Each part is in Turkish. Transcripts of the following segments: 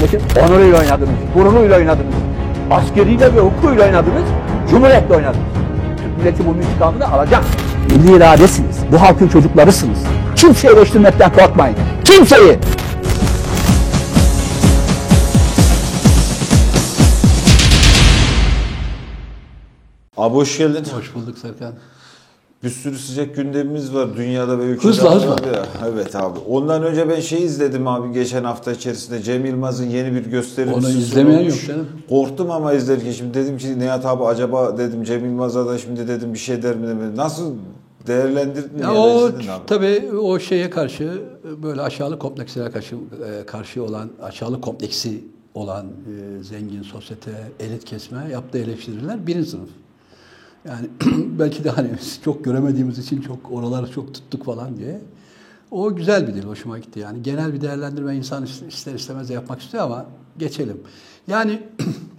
milletin onuruyla oynadınız, gururuyla oynadınız. Askeriyle ve hukukuyla oynadınız, cumhuriyetle oynadınız. Türk milleti bunun intikamını alacak. Milli iradesiniz, bu halkın çocuklarısınız. Kimseyi eleştirmekten korkmayın. Kimseyi! Abi hoş geldin. Hoş bulduk Serkan. Bir sürü sıcak gündemimiz var dünyada ve ülkede. Hızla, hızla. Ya. Evet abi. Ondan önce ben şey izledim abi geçen hafta içerisinde Cem Yılmaz'ın yeni bir gösterisi. Onu izlemeyen sunulmuş. yok canım. Korktum ama izlerken şimdi dedim ki Nihat abi acaba dedim Cem Yılmaz'a da şimdi dedim bir şey der mi demedi. Nasıl değerlendirdin? Ya ya o abi? tabii o şeye karşı böyle aşağılık komplekslere karşı e, karşı olan aşağılık kompleksi olan e, zengin sosyete, elit kesme yaptığı eleştiriler birinci sınıf. Yani belki de hani çok göremediğimiz için çok oraları çok tuttuk falan diye. O güzel bir dil, hoşuma gitti yani. Genel bir değerlendirme insan ister istemez de yapmak istiyor ama geçelim. Yani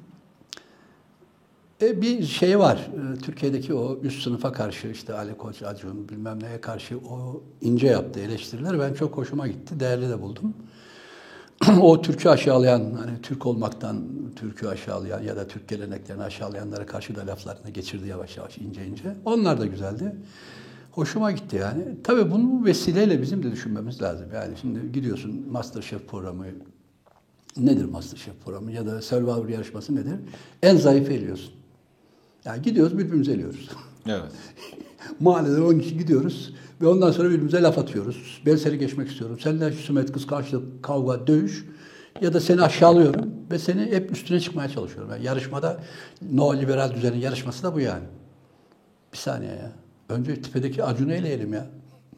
E, bir şey var. E, Türkiye'deki o üst sınıfa karşı işte Ali Koç, Acun bilmem neye karşı o ince yaptığı eleştiriler ben çok hoşuma gitti. Değerli de buldum. o Türk'ü aşağılayan, hani Türk olmaktan Türk'ü aşağılayan ya da Türk geleneklerini aşağılayanlara karşı da laflarını geçirdi yavaş yavaş ince ince. Onlar da güzeldi. Hoşuma gitti yani. Tabii bunu vesileyle bizim de düşünmemiz lazım. Yani şimdi gidiyorsun Masterchef programı nedir Masterchef programı ya da Survivor yarışması nedir? En zayıf eliyorsun. Yani gidiyoruz birbirimizi eliyoruz. Evet. Mahalleden 10 kişi gidiyoruz ve ondan sonra birbirimize laf atıyoruz. Ben seni geçmek istiyorum. Seninle husumet, kıskançlık, kavga, dövüş ya da seni aşağılıyorum ve seni hep üstüne çıkmaya çalışıyorum. Yani yarışmada neoliberal düzenin yarışması da bu yani. Bir saniye ya. Önce tepedeki Acun'u eleyelim ya.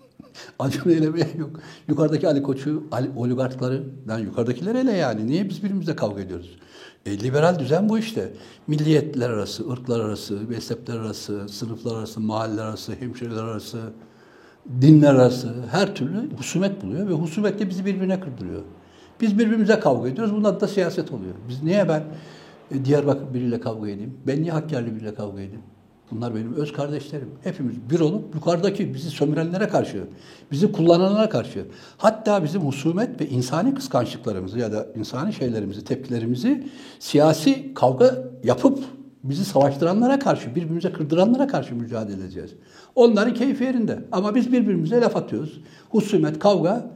Acun'u elemeye yok. Yukarıdaki Ali Koç'u, oligarkları, yani yukarıdakiler ele yani. Niye biz birbirimizle kavga ediyoruz? E, liberal düzen bu işte. Milliyetler arası, ırklar arası, mezhepler arası, sınıflar arası, mahalleler arası, hemşireler arası, dinler arası her türlü husumet buluyor ve husumet de bizi birbirine kırdırıyor. Biz birbirimize kavga ediyoruz. Bunun da siyaset oluyor. Biz niye ben e, Diyarbakır biriyle kavga edeyim? Ben niye Hakkari'yle biriyle kavga edeyim? Bunlar benim öz kardeşlerim. Hepimiz bir olup yukarıdaki bizi sömürenlere karşı, bizi kullananlara karşı, hatta bizim husumet ve insani kıskançlıklarımızı ya da insani şeylerimizi, tepkilerimizi siyasi kavga yapıp bizi savaştıranlara karşı, birbirimize kırdıranlara karşı mücadele edeceğiz. Onların keyfi yerinde. Ama biz birbirimize laf atıyoruz. Husumet, kavga,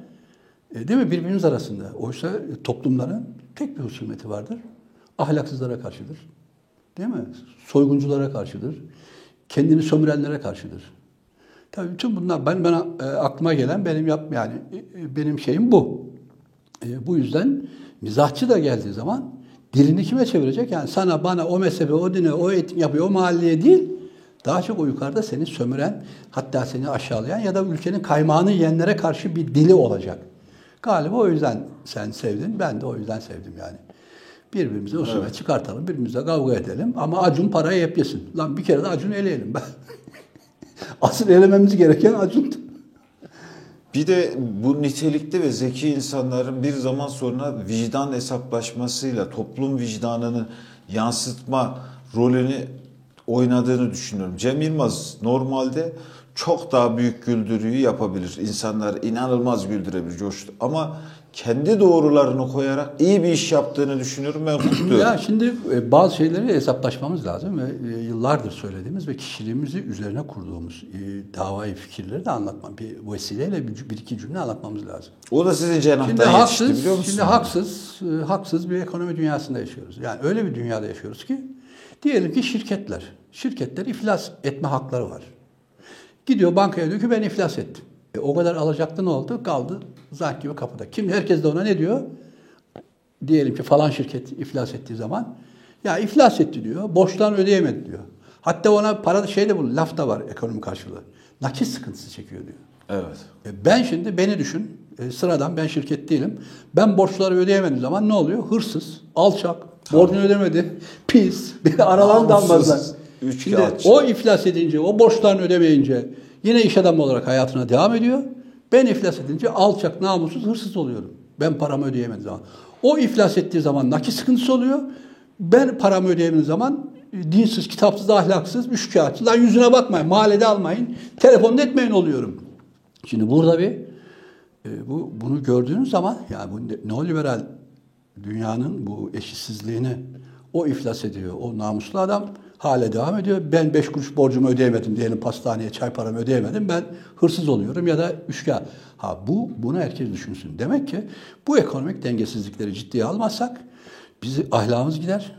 e, değil mi birbirimiz arasında. Oysa toplumların tek bir husumeti vardır. Ahlaksızlara karşıdır. Değil mi? Soygunculara karşıdır. Kendini sömürenlere karşıdır. Tabii bütün bunlar ben bana e, aklıma gelen benim yap yani e, benim şeyim bu. E, bu yüzden mizahçı da geldiği zaman dilini kime çevirecek? Yani sana, bana, o mezhebe, o dine, o eğitim yapıyor, o mahalleye değil. Daha çok o yukarıda seni sömüren, hatta seni aşağılayan ya da ülkenin kaymağını yiyenlere karşı bir dili olacak. Galiba o yüzden sen sevdin, ben de o yüzden sevdim yani. Birbirimize usulü evet. çıkartalım, birbirimize kavga edelim ama Acun parayı hep yesin. Lan bir kere de Acun'u eleyelim. Asıl elememiz gereken Acun. Bir de bu nitelikli ve zeki insanların bir zaman sonra vicdan hesaplaşmasıyla toplum vicdanını yansıtma rolünü oynadığını düşünüyorum. Cem Yılmaz normalde çok daha büyük güldürüyü yapabilir. İnsanlar inanılmaz güldürebilir, coştu. Ama kendi doğrularını koyarak iyi bir iş yaptığını düşünüyorum. Ben kutluyorum. Ya şimdi e, bazı şeyleri hesaplaşmamız lazım ve e, yıllardır söylediğimiz ve kişiliğimizi üzerine kurduğumuz e, davayı fikirleri de anlatmam. Bir vesileyle bir, iki cümle anlatmamız lazım. O da sizin Şimdi cenahtan yetişti haksız, biliyor musun? şimdi haksız, haksız bir ekonomi dünyasında yaşıyoruz. Yani öyle bir dünyada yaşıyoruz ki diyelim ki şirketler, şirketler iflas etme hakları var. Gidiyor bankaya diyor ki ben iflas ettim. E, o kadar alacaktı ne oldu? Kaldı zank gibi kapıda. Kim herkes de ona ne diyor? Diyelim ki falan şirket iflas ettiği zaman ya iflas etti diyor. Borçlarını ödeyemedi diyor. Hatta ona para şey de bu laf da var ekonomi karşılığı. Nakit sıkıntısı çekiyor diyor. Evet. E, ben şimdi beni düşün. E, sıradan ben şirket değilim. Ben borçları ödeyemediğim zaman ne oluyor? Hırsız, alçak, borcunu ödemedi, pis, beni aralarında Namussuz, almazlar. üç Şimdi o iflas edince, o borçlarını ödemeyince yine iş adamı olarak hayatına devam ediyor. Ben iflas edince alçak, namussuz, hırsız oluyorum. Ben paramı ödeyemediğim zaman. O iflas ettiği zaman nakit sıkıntısı oluyor. Ben paramı ödeyemediğim zaman e, dinsiz, kitapsız, ahlaksız, kağıtçı. Lan yüzüne bakmayın, mahallede almayın, telefonda etmeyin oluyorum. Şimdi burada bir e, bu bunu gördüğünüz zaman yani bu ne- neoliberal dünyanın bu eşitsizliğini o iflas ediyor. O namuslu adam hale devam ediyor. Ben beş kuruş borcumu ödeyemedim diyelim pastaneye çay paramı ödeyemedim. Ben hırsız oluyorum ya da üçkağıt. Ha bu bunu herkes düşünsün. Demek ki bu ekonomik dengesizlikleri ciddiye almazsak bizi ahlakımız gider.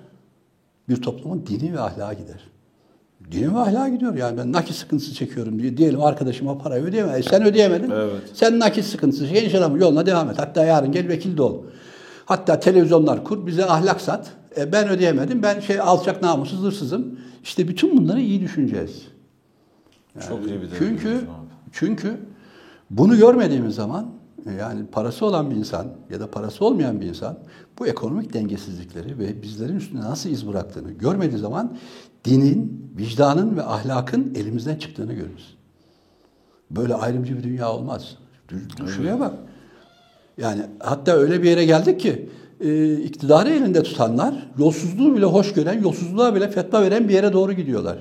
Bir toplumun dini ve ahlakı gider. Dini ve ahlakı gidiyor. Yani ben nakit sıkıntısı çekiyorum diye diyelim arkadaşıma parayı ödeyemem. E sen ödeyemedin. Evet. Sen nakit sıkıntısı genç adamın yoluna devam et. Hatta yarın gel vekil de ol. Hatta televizyonlar kur, bize ahlak sat. E ben ödeyemedim, ben şey alçak namussuz hırsızım. İşte bütün bunları iyi düşüneceğiz. Çok iyi bir Çünkü çünkü bunu görmediğimiz zaman e, yani parası olan bir insan ya da parası olmayan bir insan bu ekonomik dengesizlikleri ve bizlerin üstüne nasıl iz bıraktığını görmediği zaman dinin, vicdanın ve ahlakın elimizden çıktığını görürüz. Böyle ayrımcı bir dünya olmaz. Şuraya bak. Yani hatta öyle bir yere geldik ki e, iktidarı elinde tutanlar yolsuzluğu bile hoş gören, yolsuzluğa bile fetva veren bir yere doğru gidiyorlar.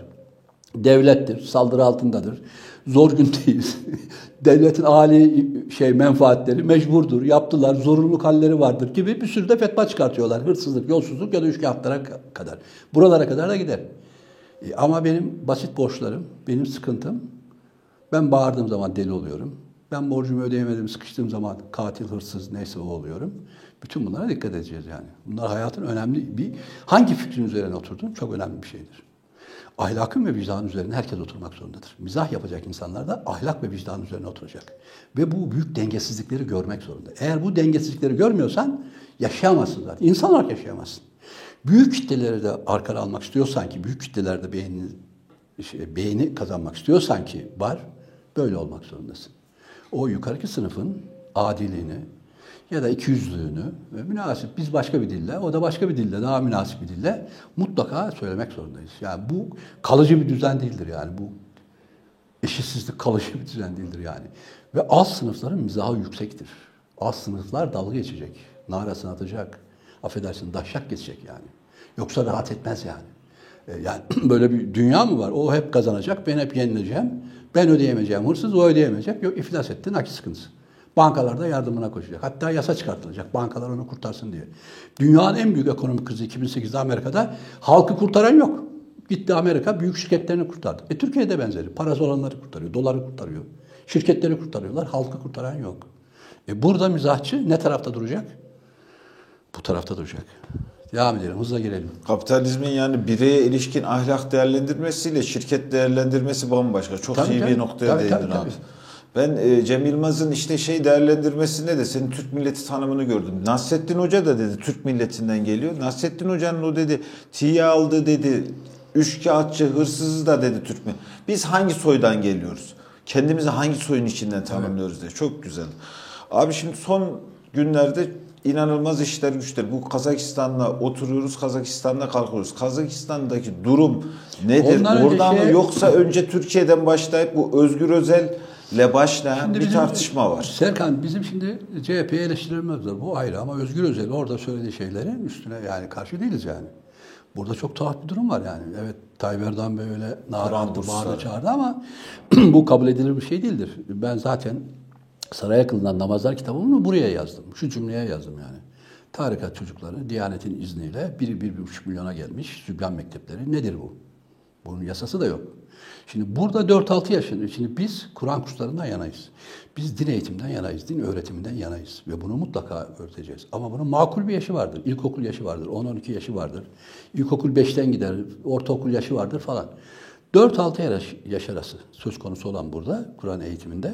Devlettir, saldırı altındadır. Zor gündeyiz. Devletin âli şey menfaatleri mecburdur, yaptılar, zorunluluk halleri vardır gibi bir sürü de fetva çıkartıyorlar. Hırsızlık, yolsuzluk ya da üçkağıtlara ka- kadar. Buralara kadar da gider. E, ama benim basit borçlarım, benim sıkıntım ben bağırdığım zaman deli oluyorum. Ben borcumu ödeyemedim, sıkıştığım zaman katil, hırsız neyse o oluyorum. Bütün bunlara dikkat edeceğiz yani. Bunlar hayatın önemli bir... Hangi fikrin üzerine oturdun çok önemli bir şeydir. Ahlakın ve vicdanın üzerine herkes oturmak zorundadır. Mizah yapacak insanlar da ahlak ve vicdan üzerine oturacak. Ve bu büyük dengesizlikleri görmek zorunda. Eğer bu dengesizlikleri görmüyorsan yaşayamazsın zaten. İnsan olarak yaşayamazsın. Büyük kitleleri de arkana almak istiyorsan ki, büyük kitlelerde beğeni, şey, beğeni kazanmak istiyorsan ki var, böyle olmak zorundasın. O yukarıki sınıfın adiliğini ya da ikiyüzlülüğünü ve münasip biz başka bir dille, o da başka bir dille, daha münasip bir dille mutlaka söylemek zorundayız. Yani bu kalıcı bir düzen değildir yani bu eşitsizlik kalıcı bir düzen değildir yani. Ve alt sınıfların mizahı yüksektir. Alt sınıflar dalga geçecek, narasını atacak, affedersin daşak geçecek yani. Yoksa rahat etmez yani. E, Yani böyle bir dünya mı var? O hep kazanacak, ben hep yenileceğim. Ben ödeyemeyeceğim, hırsız o ödeyemeyecek. Yok iflas etti, nakit sıkıntısı. Bankalar da yardımına koşacak. Hatta yasa çıkartılacak. Bankalar onu kurtarsın diye. Dünyanın en büyük ekonomik krizi 2008'de Amerika'da halkı kurtaran yok. Gitti Amerika büyük şirketlerini kurtardı. E Türkiye'de benzeri. Parası olanları kurtarıyor, doları kurtarıyor. Şirketleri kurtarıyorlar, halkı kurtaran yok. E burada mizahçı ne tarafta duracak? Bu tarafta duracak. Devam edelim, hızla girelim. Kapitalizmin yani bireye ilişkin ahlak değerlendirmesiyle şirket değerlendirmesi bambaşka. Çok Tabii, iyi tabii. bir noktaya Tabii, değindin tabii, abi. tabii. Ben e, Cem Yılmaz'ın işte şey değerlendirmesinde de senin Türk milleti tanımını gördüm. Nasrettin Hoca da dedi Türk milletinden geliyor. Nasrettin Hoca'nın o dedi tiye aldı dedi. Üçkağıtçı, hırsızı da dedi Türk mi? Biz hangi soydan geliyoruz? Kendimizi hangi soyun içinden tanımlıyoruz diye. Çok güzel. Abi şimdi son günlerde inanılmaz işler güçler. Bu Kazakistan'la oturuyoruz, Kazakistan'la kalkıyoruz. Kazakistan'daki durum nedir? Ondan önce Oradan mı şey- yoksa önce Türkiye'den başlayıp bu Özgür Özel'le başlayan Şimdi bir bizim- tartışma var. Serkan bizim şimdi CHP'yi eleştirilmez bu ayrı ama Özgür Özel orada söylediği şeylerin üstüne yani karşı değiliz yani. Burada çok tuhaf bir durum var yani. Evet Tayyip Erdoğan böyle kursları. bağırdı çağırdı ama bu kabul edilir bir şey değildir. Ben zaten Saraya kılınan namazlar kitabımı buraya yazdım. Şu cümleye yazdım yani. Tarikat çocukları Diyanet'in izniyle biri bir, bir buçuk milyona gelmiş Sübyan mektepleri. Nedir bu? Bunun yasası da yok. Şimdi burada 4-6 yaşında. Şimdi biz Kur'an kurslarından yanayız. Biz din eğitiminden yanayız, din öğretiminden yanayız. Ve bunu mutlaka öğreteceğiz. Ama bunun makul bir yaşı vardır. İlkokul yaşı vardır, 10-12 yaşı vardır. İlkokul 5'ten gider, ortaokul yaşı vardır falan. 4-6 yaş, yaş arası söz konusu olan burada Kur'an eğitiminde.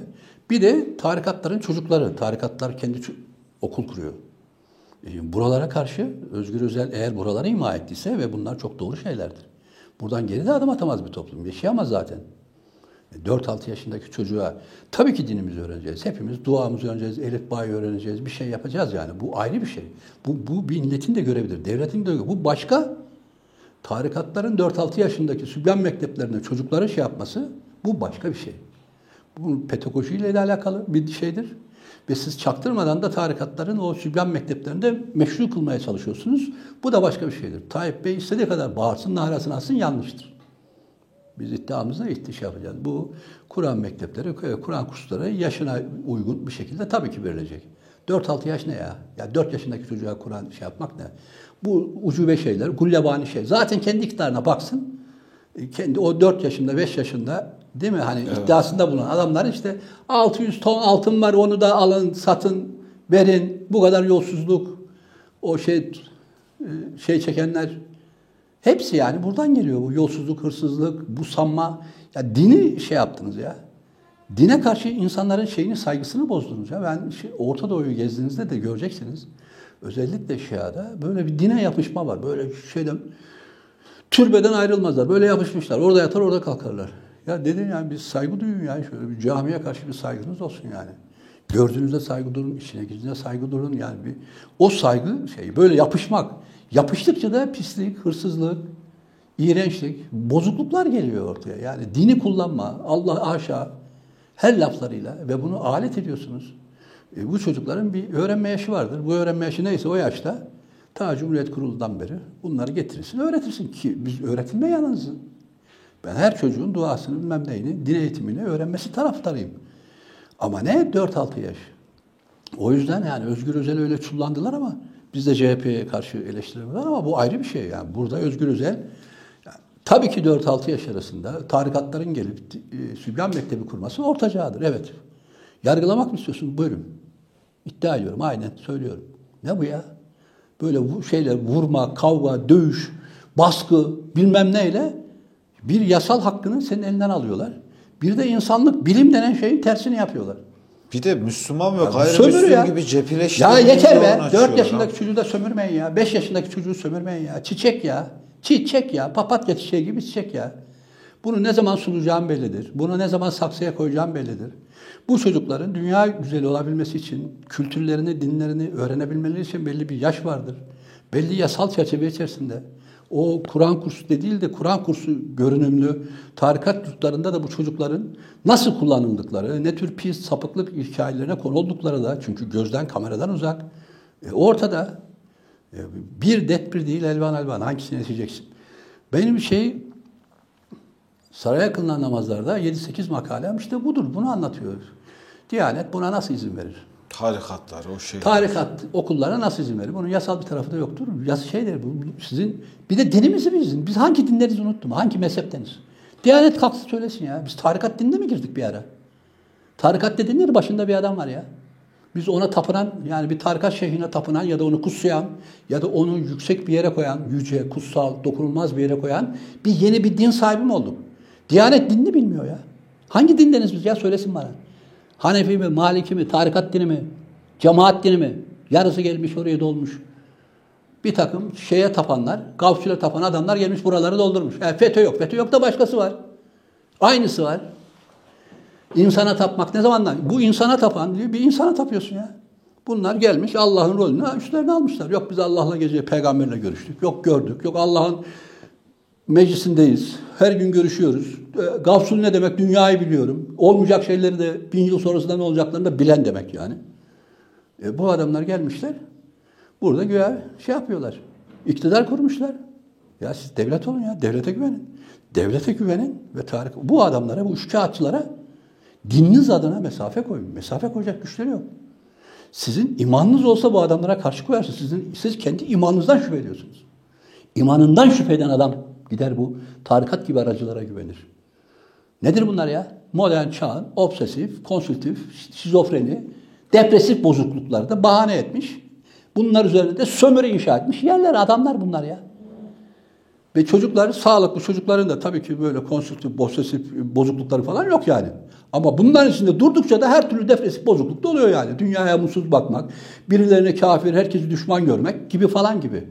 Bir de tarikatların çocukları. Tarikatlar kendi okul kuruyor. E, Buralara karşı Özgür Özel eğer buraları ima ettiyse ve bunlar çok doğru şeylerdir. Buradan geri de adım atamaz bir toplum. Yaşayamaz zaten. E, 4-6 yaşındaki çocuğa tabii ki dinimizi öğreneceğiz. Hepimiz duamızı öğreneceğiz, elif bayı öğreneceğiz. Bir şey yapacağız yani. Bu ayrı bir şey. Bu, bu bir milletin de görevidir. Devletin de görevi. Bu başka. Tarikatların 4-6 yaşındaki Sübyan mekteplerinde çocukları şey yapması bu başka bir şey. Bu pedagojiyle de alakalı bir şeydir. Ve siz çaktırmadan da tarikatların o Sübyan mekteplerinde meşru kılmaya çalışıyorsunuz. Bu da başka bir şeydir. Tayyip Bey istediği kadar bağırsın, nahrasını alsın yanlıştır. Biz iddiamızda ihtiş yapacağız. Bu Kur'an mektepleri, Kur'an kursları yaşına uygun bir şekilde tabii ki verilecek. 4-6 yaş ne ya? Ya 4 yaşındaki çocuğa Kur'an şey yapmak ne? Bu ucube şeyler, gullebani şey. Zaten kendi iktidarına baksın. E, Kendi o 4 yaşında, 5 yaşında değil mi? Hani iddiasında bulunan adamlar işte 600 ton altın var onu da alın, satın, verin. Bu kadar yolsuzluk. O şey e, şey çekenler hepsi yani buradan geliyor bu yolsuzluk, hırsızlık, bu sanma. Ya dini şey yaptınız ya. Dine karşı insanların şeyini saygısını bozdunuz ya. Ben şey, Orta Doğu'yu gezdiğinizde de göreceksiniz. Özellikle Şia'da böyle bir dine yapışma var. Böyle şeyden türbeden ayrılmazlar. Böyle yapışmışlar. Orada yatar orada kalkarlar. Ya dedim yani bir saygı duyun yani şöyle bir camiye karşı bir saygınız olsun yani. Gördüğünüzde saygı durun, içine girdiğinizde saygı durun yani bir o saygı şey böyle yapışmak. Yapıştıkça da pislik, hırsızlık, iğrençlik, bozukluklar geliyor ortaya. Yani dini kullanma, Allah aşağı her laflarıyla ve bunu alet ediyorsunuz. E, bu çocukların bir öğrenme yaşı vardır. Bu öğrenme yaşı neyse o yaşta ta Cumhuriyet Kurulu'ndan beri bunları getirirsin, öğretirsin ki biz öğretilme yalnız. Ben her çocuğun duasını bilmem neyini, din eğitimini öğrenmesi taraftarıyım. Ama ne 4-6 yaş. O yüzden yani Özgür Özel öyle çullandılar ama biz de CHP'ye karşı eleştiriler var ama bu ayrı bir şey yani. Burada Özgür Özel tabii ki 4-6 yaş arasında tarikatların gelip e, Sübyan Mektebi kurması orta çağdır. Evet. Yargılamak mı istiyorsun? Buyurun. İddia ediyorum. Aynen söylüyorum. Ne bu ya? Böyle şeyler vurma, kavga, dövüş, baskı bilmem neyle bir yasal hakkını senin elinden alıyorlar. Bir de insanlık, bilim denen şeyin tersini yapıyorlar. Bir de Müslüman ve Ya gayrimüslim ya. gibi Ya cepileştirmenin yeter be. yolunu 4 açıyorlar yaşındaki ha. çocuğu da sömürmeyin ya. 5 yaşındaki çocuğu sömürmeyin ya. Çiçek ya. Çiçek ya. Papatya çiçeği gibi çiçek ya. Bunu ne zaman sunacağım bellidir. Bunu ne zaman saksıya koyacağım bellidir. Bu çocukların dünya güzeli olabilmesi için, kültürlerini, dinlerini öğrenebilmeleri için belli bir yaş vardır. Belli yasal çerçeve içerisinde. O Kur'an kursu de değil de Kur'an kursu görünümlü tarikat yurtlarında da bu çocukların nasıl kullanıldıkları, ne tür pis sapıklık hikayelerine konu oldukları da çünkü gözden kameradan uzak. E, ortada e, bir det bir değil elvan elvan hangisini seçeceksin? Benim şey saraya kılınan namazlarda 7-8 makalem işte budur. Bunu anlatıyor. Diyanet buna nasıl izin verir? Tarikatlar o şey. Tarikat okullara nasıl izin verir? Bunun yasal bir tarafı da yoktur. Yas şeydir bu sizin bir de dinimizi bizim. Biz hangi dinleriz unuttum. Hangi mezhepteniz? Diyanet kalksın söylesin ya. Biz tarikat dinine mi girdik bir ara? Tarikat dediğin? Başında bir adam var ya. Biz ona tapınan, yani bir tarikat şeyhine tapınan ya da onu kutsayan ya da onu yüksek bir yere koyan, yüce, kutsal, dokunulmaz bir yere koyan bir yeni bir din sahibi mi olduk? Diyanet dinini bilmiyor ya. Hangi dindeniz biz ya söylesin bana. Hanefi mi, Maliki mi, tarikat dini mi, cemaat dini mi? Yarısı gelmiş oraya dolmuş. Bir takım şeye tapanlar, gavsüle tapan adamlar gelmiş buraları doldurmuş. Yani FETÖ yok. FETÖ yok da başkası var. Aynısı var. İnsana tapmak ne zamandan? Bu insana tapan diyor. Bir insana tapıyorsun ya. Bunlar gelmiş Allah'ın rolünü üstlerine almışlar. Yok biz Allah'la gece peygamberle görüştük. Yok gördük. Yok Allah'ın meclisindeyiz. Her gün görüşüyoruz. E, Gafsul ne demek? Dünyayı biliyorum. Olmayacak şeyleri de bin yıl sonrasında ne olacaklarını da bilen demek yani. E, bu adamlar gelmişler. Burada güya şey yapıyorlar. İktidar kurmuşlar. Ya siz devlet olun ya. Devlete güvenin. Devlete güvenin ve tarih. Bu adamlara, bu üçkağıtçılara dininiz adına mesafe koyun. Mesafe koyacak güçleri yok. Sizin imanınız olsa bu adamlara karşı koyarsınız. Sizin, siz kendi imanınızdan şüphe ediyorsunuz. İmanından şüphe eden adam gider bu tarikat gibi aracılara güvenir. Nedir bunlar ya? Modern çağın obsesif, konsültif, şizofreni, depresif bozuklukları da bahane etmiş. Bunlar üzerinde de sömürü inşa etmiş yerler, adamlar bunlar ya. Ve çocuklar, sağlıklı çocukların da tabii ki böyle konsültif, obsesif bozuklukları falan yok yani. Ama bunların içinde durdukça da her türlü depresif bozukluk da oluyor yani. Dünyaya mutsuz bakmak, birilerine kafir, herkesi düşman görmek gibi falan gibi.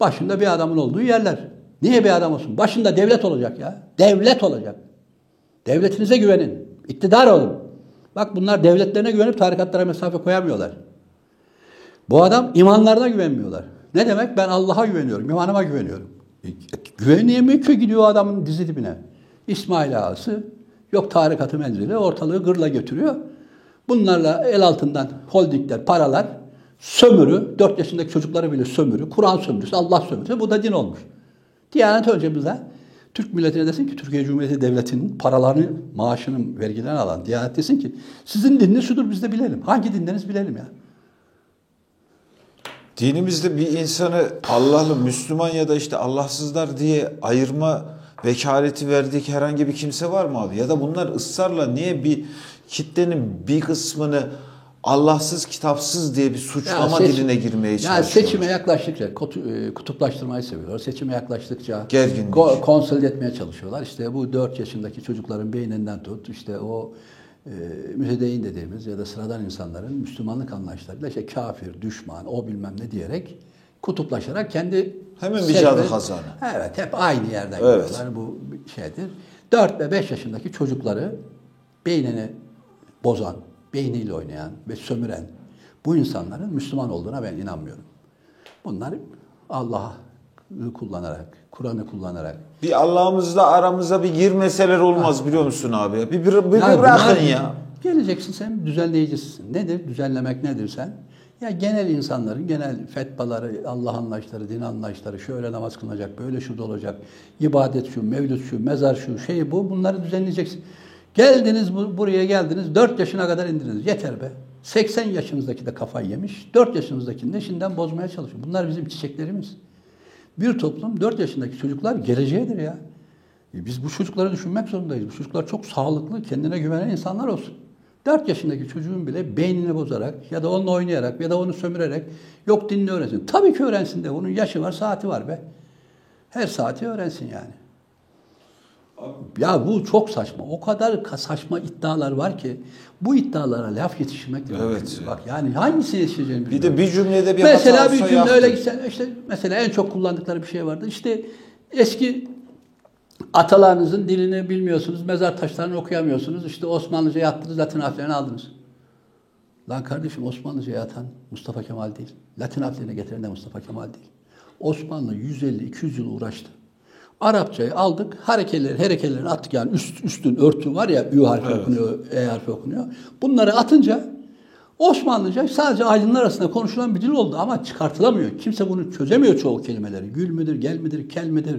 Başında bir adamın olduğu yerler. Niye bir adam olsun? Başında devlet olacak ya. Devlet olacak. Devletinize güvenin. İktidar olun. Bak bunlar devletlerine güvenip tarikatlara mesafe koyamıyorlar. Bu adam imanlarına güvenmiyorlar. Ne demek? Ben Allah'a güveniyorum, imanıma güveniyorum. E, güvenemiyor ki gidiyor adamın dizi dibine. İsmail ağası yok tarikatı menzili ortalığı gırla götürüyor. Bunlarla el altından holdingler, paralar, sömürü, 4 yaşındaki çocukları bile sömürü, Kur'an sömürüsü, Allah sömürüsü. Bu da din olmuş. Diyanet bize Türk milletine desin ki Türkiye Cumhuriyeti Devleti'nin paralarını, maaşının, vergilerini alan Diyanet desin ki sizin dininiz şudur biz de bilelim. Hangi dinleriniz bilelim ya. Dinimizde bir insanı Allah'lı, Müslüman ya da işte Allahsızlar diye ayırma vekaleti verdik herhangi bir kimse var mı abi? Ya da bunlar ısrarla niye bir kitlenin bir kısmını Allahsız, kitapsız diye bir suçlama seç- diline girmeye çalışıyorlar? seçime yaklaştıkça e, kutuplaştırmayı seviyorlar. Seçime yaklaştıkça Gerginlik. ko- konsolide etmeye çalışıyorlar. İşte bu 4 yaşındaki çocukların beyninden tut, işte o e, mütedeyin dediğimiz ya da sıradan insanların Müslümanlık anlayışlarıyla işte kafir, düşman, o bilmem ne diyerek kutuplaşarak kendi Hemen vicdanı kazanı. Evet, hep aynı yerden Evet. gidiyorlar. Bu şeydir. 4 ve 5 yaşındaki çocukları beynini bozan, beyniyle oynayan ve sömüren bu insanların Müslüman olduğuna ben inanmıyorum. Bunlar Allah'ı kullanarak, Kur'an'ı kullanarak. Bir Allah'ımızla aramıza bir girmeseler olmaz biliyor musun abi? Bir, bir, bir, bir Yani bırakın ya. Geleceksin sen düzenleyicisisin. Nedir? Düzenlemek nedir sen? Ya genel insanların genel fetvaları, Allah anlayışları, din anlayışları, şöyle namaz kılınacak, böyle şu da olacak, ibadet şu, mevlüt şu, mezar şu, şey bu, bunları düzenleyeceksin. Geldiniz bu- buraya geldiniz, 4 yaşına kadar indiniz. Yeter be. 80 yaşınızdaki de kafayı yemiş, 4 yaşınızdakini de şimdiden bozmaya çalışıyor. Bunlar bizim çiçeklerimiz. Bir toplum 4 yaşındaki çocuklar geleceğidir ya. E Biz bu çocukları düşünmek zorundayız. Bu çocuklar çok sağlıklı, kendine güvenen insanlar olsun. 4 yaşındaki çocuğun bile beynini bozarak ya da onunla oynayarak ya da onu sömürerek yok dinini öğrensin. Tabii ki öğrensin de. Onun yaşı var, saati var be. Her saati öğrensin yani. Ya bu çok saçma. O kadar ka- saçma iddialar var ki bu iddialara laf yetiştirmek de Evet. Bak yani hangisini yetişeceğini Bir de bir cümlede bir mesela bir cümle öyle gitsen işte mesela en çok kullandıkları bir şey vardı. İşte eski atalarınızın dilini bilmiyorsunuz, mezar taşlarını okuyamıyorsunuz. İşte Osmanlıca yattınız, Latin harflerini aldınız. Lan kardeşim Osmanlıca yatan Mustafa Kemal değil. Latin harflerini getiren de Mustafa Kemal değil. Osmanlı 150-200 yıl uğraştı. Arapçayı aldık, hareketleri, hareketlerini attık yani üst, üstün örtü var ya Ü harfi okunuyor, E harfi okunuyor. Bunları atınca Osmanlıca sadece aydınlar arasında konuşulan bir dil oldu ama çıkartılamıyor. Kimse bunu çözemiyor çoğu kelimeleri. Gül müdür, gel midir, kel midir?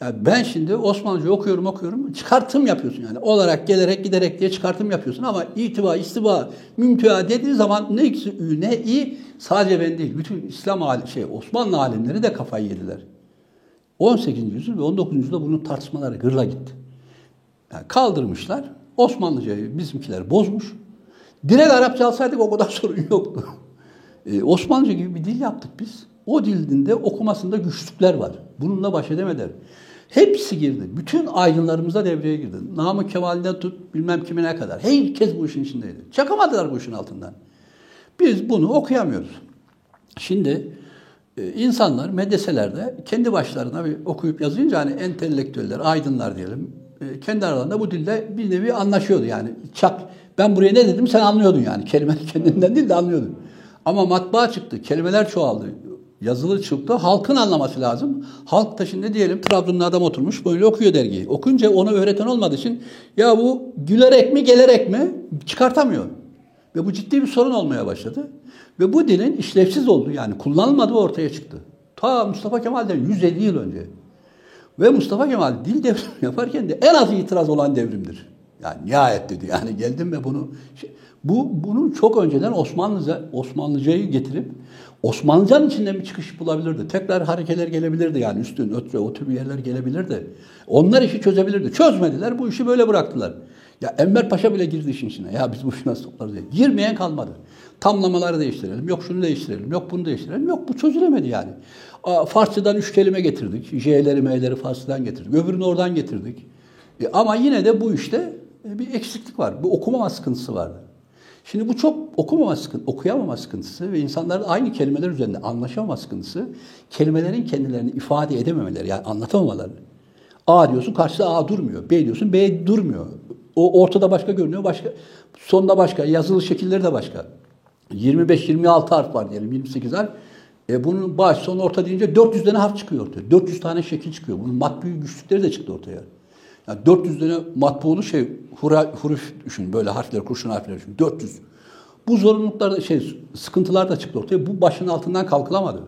Yani ben şimdi Osmanlıca okuyorum okuyorum çıkartım yapıyorsun yani. Olarak, gelerek, giderek diye çıkartım yapıyorsun ama itiba, istiba, mümtüa dediği zaman ne ikisi ü ne i sadece ben değil. Bütün İslam şey Osmanlı alimleri de kafayı yediler. 18. yüzyıl ve 19. yüzyılda bunun tartışmaları gırla gitti. Yani kaldırmışlar. Osmanlıcayı bizimkiler bozmuş. Direkt Arapça alsaydık o kadar sorun yoktu. Ee, Osmanlıca gibi bir dil yaptık biz. O dilinde okumasında güçlükler var. Bununla baş edemediler. Hepsi girdi. Bütün aydınlarımıza devreye girdi. Namık Kemal'den tut bilmem kimine kadar. Herkes bu işin içindeydi. Çakamadılar bu işin altından. Biz bunu okuyamıyoruz. Şimdi insanlar medreselerde kendi başlarına bir okuyup yazınca hani entelektüeller, aydınlar diyelim, e, kendi aralarında bu dilde bir nevi anlaşıyordu yani. Çak, ben buraya ne dedim sen anlıyordun yani. Kelime kendinden değil de anlıyordun. Ama matbaa çıktı, kelimeler çoğaldı. Yazılı çıktı, halkın anlaması lazım. Halk da şimdi diyelim Trabzon'da adam oturmuş böyle okuyor dergiyi. Okunca onu öğreten olmadığı için ya bu gülerek mi gelerek mi çıkartamıyor. Ve bu ciddi bir sorun olmaya başladı. Ve bu dilin işlevsiz olduğu yani kullanılmadığı ortaya çıktı. Ta Mustafa Kemal'den 150 yıl önce. Ve Mustafa Kemal dil devrimi yaparken de en az itiraz olan devrimdir. Yani nihayet dedi. Yani geldim ve bunu şey- bu bunu çok önceden Osmanlıca Osmanlıcayı getirip Osmanlıcanın içinden bir çıkış bulabilirdi. Tekrar harekeler gelebilirdi yani üstün, ötre, o tür yerler gelebilirdi. Onlar işi çözebilirdi. Çözmediler. Bu işi böyle bıraktılar. Ya Enver Paşa bile girdi işin içine. Ya biz bu işi nasıl toplarız diye. Girmeyen kalmadı. Tamlamaları değiştirelim. Yok şunu değiştirelim. Yok bunu değiştirelim. Yok bu çözülemedi yani. Farsçadan üç kelime getirdik. J'leri, M'leri Farsçadan getirdik. Öbürünü oradan getirdik. E, ama yine de bu işte e, bir eksiklik var. Bir okumama sıkıntısı vardı. Şimdi bu çok okumama sıkıntısı, okuyamama sıkıntısı ve insanların aynı kelimeler üzerinde anlaşamama sıkıntısı, kelimelerin kendilerini ifade edememeleri, yani anlatamamaları. A diyorsun, karşıda A durmuyor. B diyorsun, B durmuyor. O ortada başka görünüyor, başka sonda başka, yazılı şekilleri de başka. 25-26 harf var diyelim, 28 harf. E bunun baş, son, orta deyince 400 tane harf çıkıyor ortaya. 400 tane şekil çıkıyor. Bunun matbu güçlükleri de çıktı ortaya. Yani 400 tane matbuğunu şey hura, huruf düşün böyle harfler kurşun harfler düşün 400. Bu zorunluluklar şey sıkıntılar da çıktı ortaya. Bu başın altından kalkılamadı.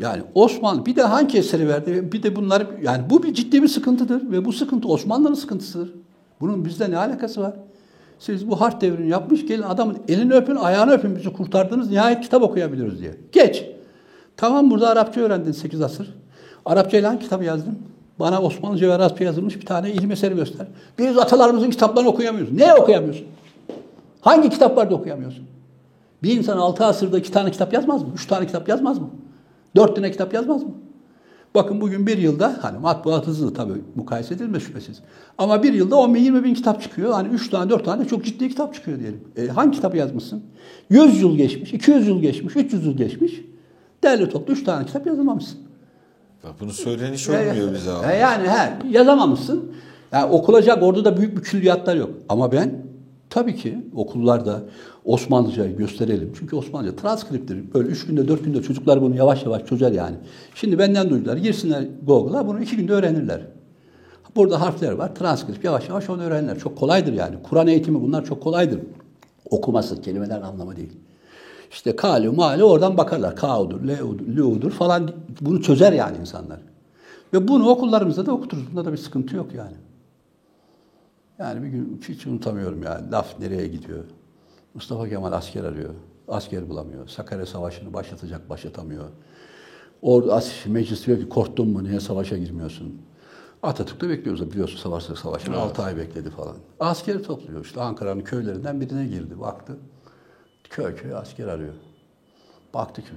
Yani Osmanlı bir de hangi eseri verdi? Bir de bunlar yani bu bir ciddi bir sıkıntıdır ve bu sıkıntı Osmanlı'nın sıkıntısıdır. Bunun bizde ne alakası var? Siz bu harf devrini yapmış gelin adamın elini öpün, ayağını öpün bizi kurtardınız. Nihayet kitap okuyabiliriz diye. Geç. Tamam burada Arapça öğrendin 8 asır. Arapça ile hangi kitabı yazdın? Bana Osmanlıca ve Arapça yazılmış bir tane ilim eseri göster. Biz atalarımızın kitaplarını okuyamıyoruz. Ne okuyamıyorsun? Hangi kitaplarda okuyamıyorsun? Bir insan 6 asırda iki tane kitap yazmaz mı? Üç tane kitap yazmaz mı? Dört tane kitap yazmaz mı? Bakın bugün bir yılda hani matbuat hızlı tabii mukayese edilmez şüphesiz. Ama bir yılda 10 bin 20 bin kitap çıkıyor. Hani 3 tane 4 tane çok ciddi kitap çıkıyor diyelim. E, hangi kitabı yazmışsın? 100 yıl geçmiş, 200 yıl geçmiş, 300 yıl geçmiş. Değerli toplu 3 tane kitap yazamamışsın. Bak bunu söyleyen hiç olmuyor bize abi. E, yani he, yazamamışsın. Yani okulacak orada da büyük bir külliyatlar yok. Ama ben tabii ki okullarda Osmanlıcayı gösterelim. Çünkü Osmanlıca transkriptir. Böyle üç günde, dört günde çocuklar bunu yavaş yavaş çözer yani. Şimdi benden duydular. Girsinler Google'a bunu iki günde öğrenirler. Burada harfler var. Transkript yavaş yavaş onu öğrenirler. Çok kolaydır yani. Kur'an eğitimi bunlar çok kolaydır. Okuması, kelimelerin anlamı değil. İşte kalu, mali oradan bakarlar. Ka'udur, le'udur, lu'udur falan bunu çözer yani insanlar. Ve bunu okullarımızda da okuturuz. Bunda da bir sıkıntı yok yani. Yani bir gün hiç unutamıyorum yani. Laf nereye gidiyor? Mustafa Kemal asker arıyor. Asker bulamıyor. Sakarya Savaşı'nı başlatacak, başlatamıyor. Orada meclis diyor ki korktun mu niye savaşa girmiyorsun? Atatürk'te bekliyoruz. Biliyorsun savaşta savaşını 6 ay bekledi falan. Askeri topluyor. İşte Ankara'nın köylerinden birine girdi. Baktı. Köy köy asker arıyor. Baktı ki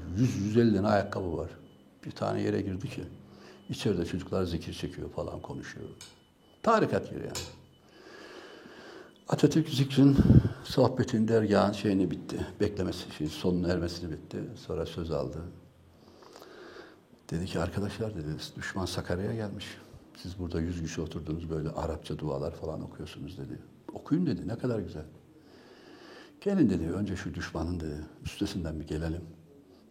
100-150 tane ayakkabı var. Bir tane yere girdi ki içeride çocuklar zikir çekiyor falan konuşuyor. Tarikat yeri yani. Atatürk zikrin sohbetin dergahın şeyini bitti. Beklemesi, şey, sonun ermesini bitti. Sonra söz aldı. Dedi ki arkadaşlar dedi düşman Sakarya'ya gelmiş. Siz burada yüz kişi oturdunuz böyle Arapça dualar falan okuyorsunuz dedi. Okuyun dedi ne kadar güzel. Gelin dedi önce şu düşmanın dedi üstesinden bir gelelim.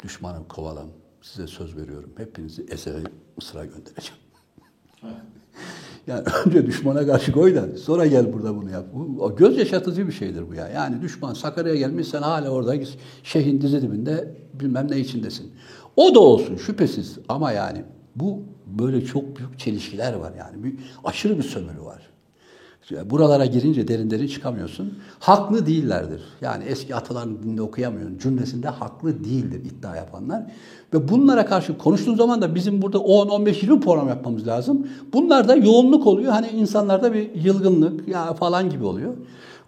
Düşmanı kovalam. Size söz veriyorum. Hepinizi Eser'e Mısır'a göndereceğim. Yani önce düşmana karşı koy da sonra gel burada bunu yap. Bu göz yaşatıcı bir şeydir bu ya. Yani düşman Sakarya'ya gelmiş sen hala orada şeyhin dizi dibinde bilmem ne içindesin. O da olsun şüphesiz ama yani bu böyle çok büyük çelişkiler var yani. Bir, aşırı bir sömürü var. Buralara girince derin derin çıkamıyorsun. Haklı değillerdir. Yani eski ataların dininde okuyamıyorsun. Cümlesinde haklı değildir iddia yapanlar. Ve bunlara karşı konuştuğun zaman da bizim burada 10, 15, 20 program yapmamız lazım. Bunlar da yoğunluk oluyor. Hani insanlarda bir yılgınlık ya falan gibi oluyor.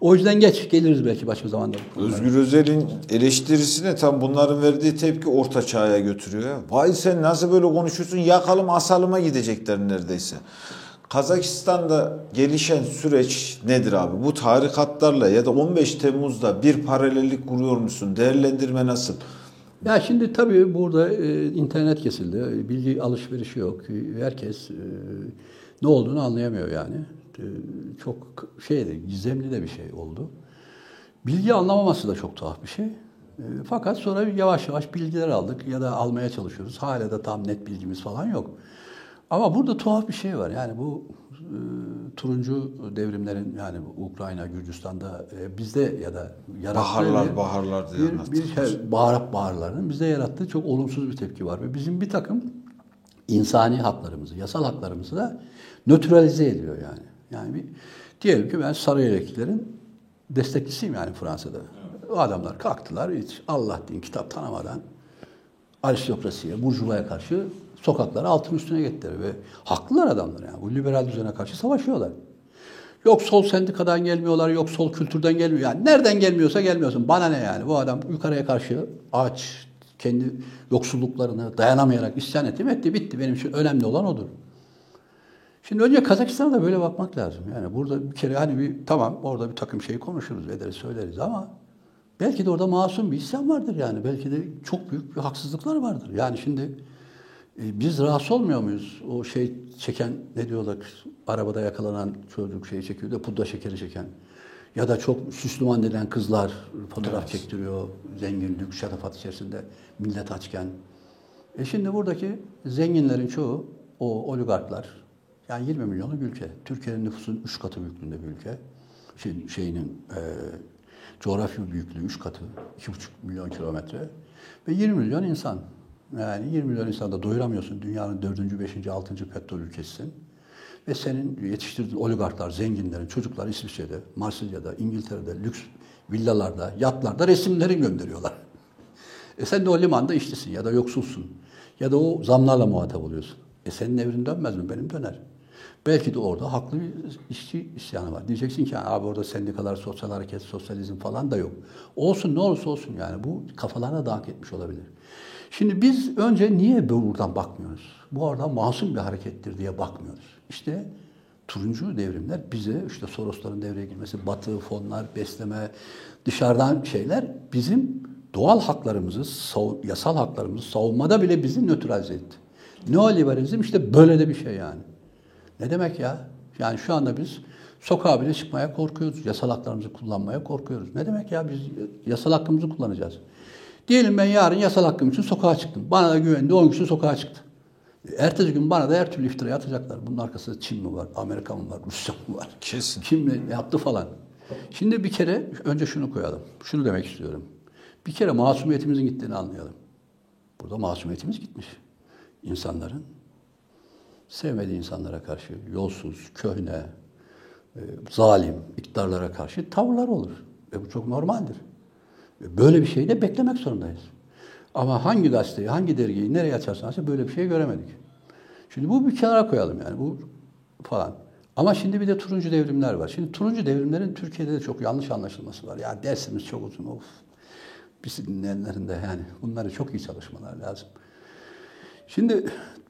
O yüzden geç geliriz belki başka zamanda. Özgür Özel'in eleştirisine tam bunların verdiği tepki orta çağa götürüyor. Vay sen nasıl böyle konuşuyorsun yakalım asalıma gidecekler neredeyse. Kazakistan'da gelişen süreç nedir abi? Bu tarikatlarla ya da 15 Temmuz'da bir paralellik kuruyor musun? Değerlendirme nasıl? Ya şimdi tabii burada e, internet kesildi. Bilgi alışverişi yok. Herkes e, ne olduğunu anlayamıyor yani. E, çok şeydi, gizemli de bir şey oldu. Bilgi anlamaması da çok tuhaf bir şey. E, fakat sonra yavaş yavaş bilgiler aldık ya da almaya çalışıyoruz. Hala da tam net bilgimiz falan yok. Ama burada tuhaf bir şey var. Yani bu e, turuncu devrimlerin yani Ukrayna, Gürcistan'da e, bizde ya da yarattığı Baharlar, bir- baharlar diye bir, bir şey, baharap baharlarının bizde yarattığı çok olumsuz bir tepki var. Ve bizim bir takım insani haklarımızı, yasal haklarımızı da nötralize ediyor yani. Yani bir, diyelim ki ben Sarıyer'dekilerin destekçisiyim yani Fransa'da. O adamlar kalktılar hiç Allah din kitap tanımadan aristokrasiye, burjuvaya karşı sokaklara altın üstüne gettiler ve haklılar adamlar yani. Bu liberal düzene karşı savaşıyorlar. Yok sol sendikadan gelmiyorlar, yok sol kültürden gelmiyor. Yani nereden gelmiyorsa gelmiyorsun. Bana ne yani? Bu adam yukarıya karşı aç, kendi yoksulluklarını dayanamayarak isyan etti etti, bitti. Benim için önemli olan odur. Şimdi önce Kazakistan'a da böyle bakmak lazım. Yani burada bir kere hani bir tamam orada bir takım şey konuşuruz, ederiz, söyleriz ama belki de orada masum bir isyan vardır yani. Belki de çok büyük bir haksızlıklar vardır. Yani şimdi e, biz rahatsız olmuyor muyuz? O şey çeken ne diyorlar? Arabada yakalanan çocuk şeyi çekiyor da pudra şekeri çeken. Ya da çok Süslüman denen kızlar fotoğraf Evet. çektiriyor. Zengin, lüks, şatafat içerisinde millet açken. E şimdi buradaki zenginlerin çoğu o oligarklar. Yani 20 milyonluk ülke. Türkiye'nin nüfusunun 3 katı büyüklüğünde bir ülke. Şey, şeyinin e, coğrafi büyüklüğü 3 katı. 2,5 milyon kilometre. Ve 20 milyon insan. Yani 20 milyon insan da doyuramıyorsun. Dünyanın 4. 5. 6. petrol ülkesisin. Ve senin yetiştirdiğin oligarklar, zenginlerin, çocuklar İsviçre'de, Marsilya'da, İngiltere'de, lüks villalarda, yatlarda resimleri gönderiyorlar. E sen de o limanda işçisin ya da yoksulsun. Ya da o zamlarla muhatap oluyorsun. E senin evrin dönmez mi? Benim döner. Belki de orada haklı bir işçi isyanı var. Diyeceksin ki abi orada sendikalar, sosyal hareket, sosyalizm falan da yok. Olsun ne olursa olsun yani bu kafalarına dank etmiş olabilir. Şimdi biz önce niye buradan bakmıyoruz? Bu arada masum bir harekettir diye bakmıyoruz. İşte turuncu devrimler bize işte Sorosların devreye girmesi, batı, fonlar, besleme, dışarıdan şeyler bizim doğal haklarımızı, yasal haklarımızı savunmada bile bizi nötralize etti. Neoliberalizm işte böyle de bir şey yani. Ne demek ya? Yani şu anda biz sokağa bile çıkmaya korkuyoruz. Yasal haklarımızı kullanmaya korkuyoruz. Ne demek ya? Biz yasal hakkımızı kullanacağız. Diyelim ben yarın yasal hakkım için sokağa çıktım. Bana da güvendi 10 kişi sokağa çıktı. Ertesi gün bana da her türlü iftirayı atacaklar. Bunun arkasında Çin mi var, Amerika mı var, Rusya mı var? Kesin. Kim ne yaptı falan. Şimdi bir kere önce şunu koyalım. Şunu demek istiyorum. Bir kere masumiyetimizin gittiğini anlayalım. Burada masumiyetimiz gitmiş. İnsanların sevmediği insanlara karşı yolsuz, köhne, e, zalim iktidarlara karşı tavırlar olur. Ve bu çok normaldir. E, böyle bir şeyi de beklemek zorundayız. Ama hangi gazeteyi, hangi dergiyi nereye açarsanız böyle bir şey göremedik. Şimdi bu bir kenara koyalım yani bu falan. Ama şimdi bir de turuncu devrimler var. Şimdi turuncu devrimlerin Türkiye'de de çok yanlış anlaşılması var. Ya dersimiz çok uzun of. Bizi dinleyenlerin yani bunları çok iyi çalışmalar lazım. Şimdi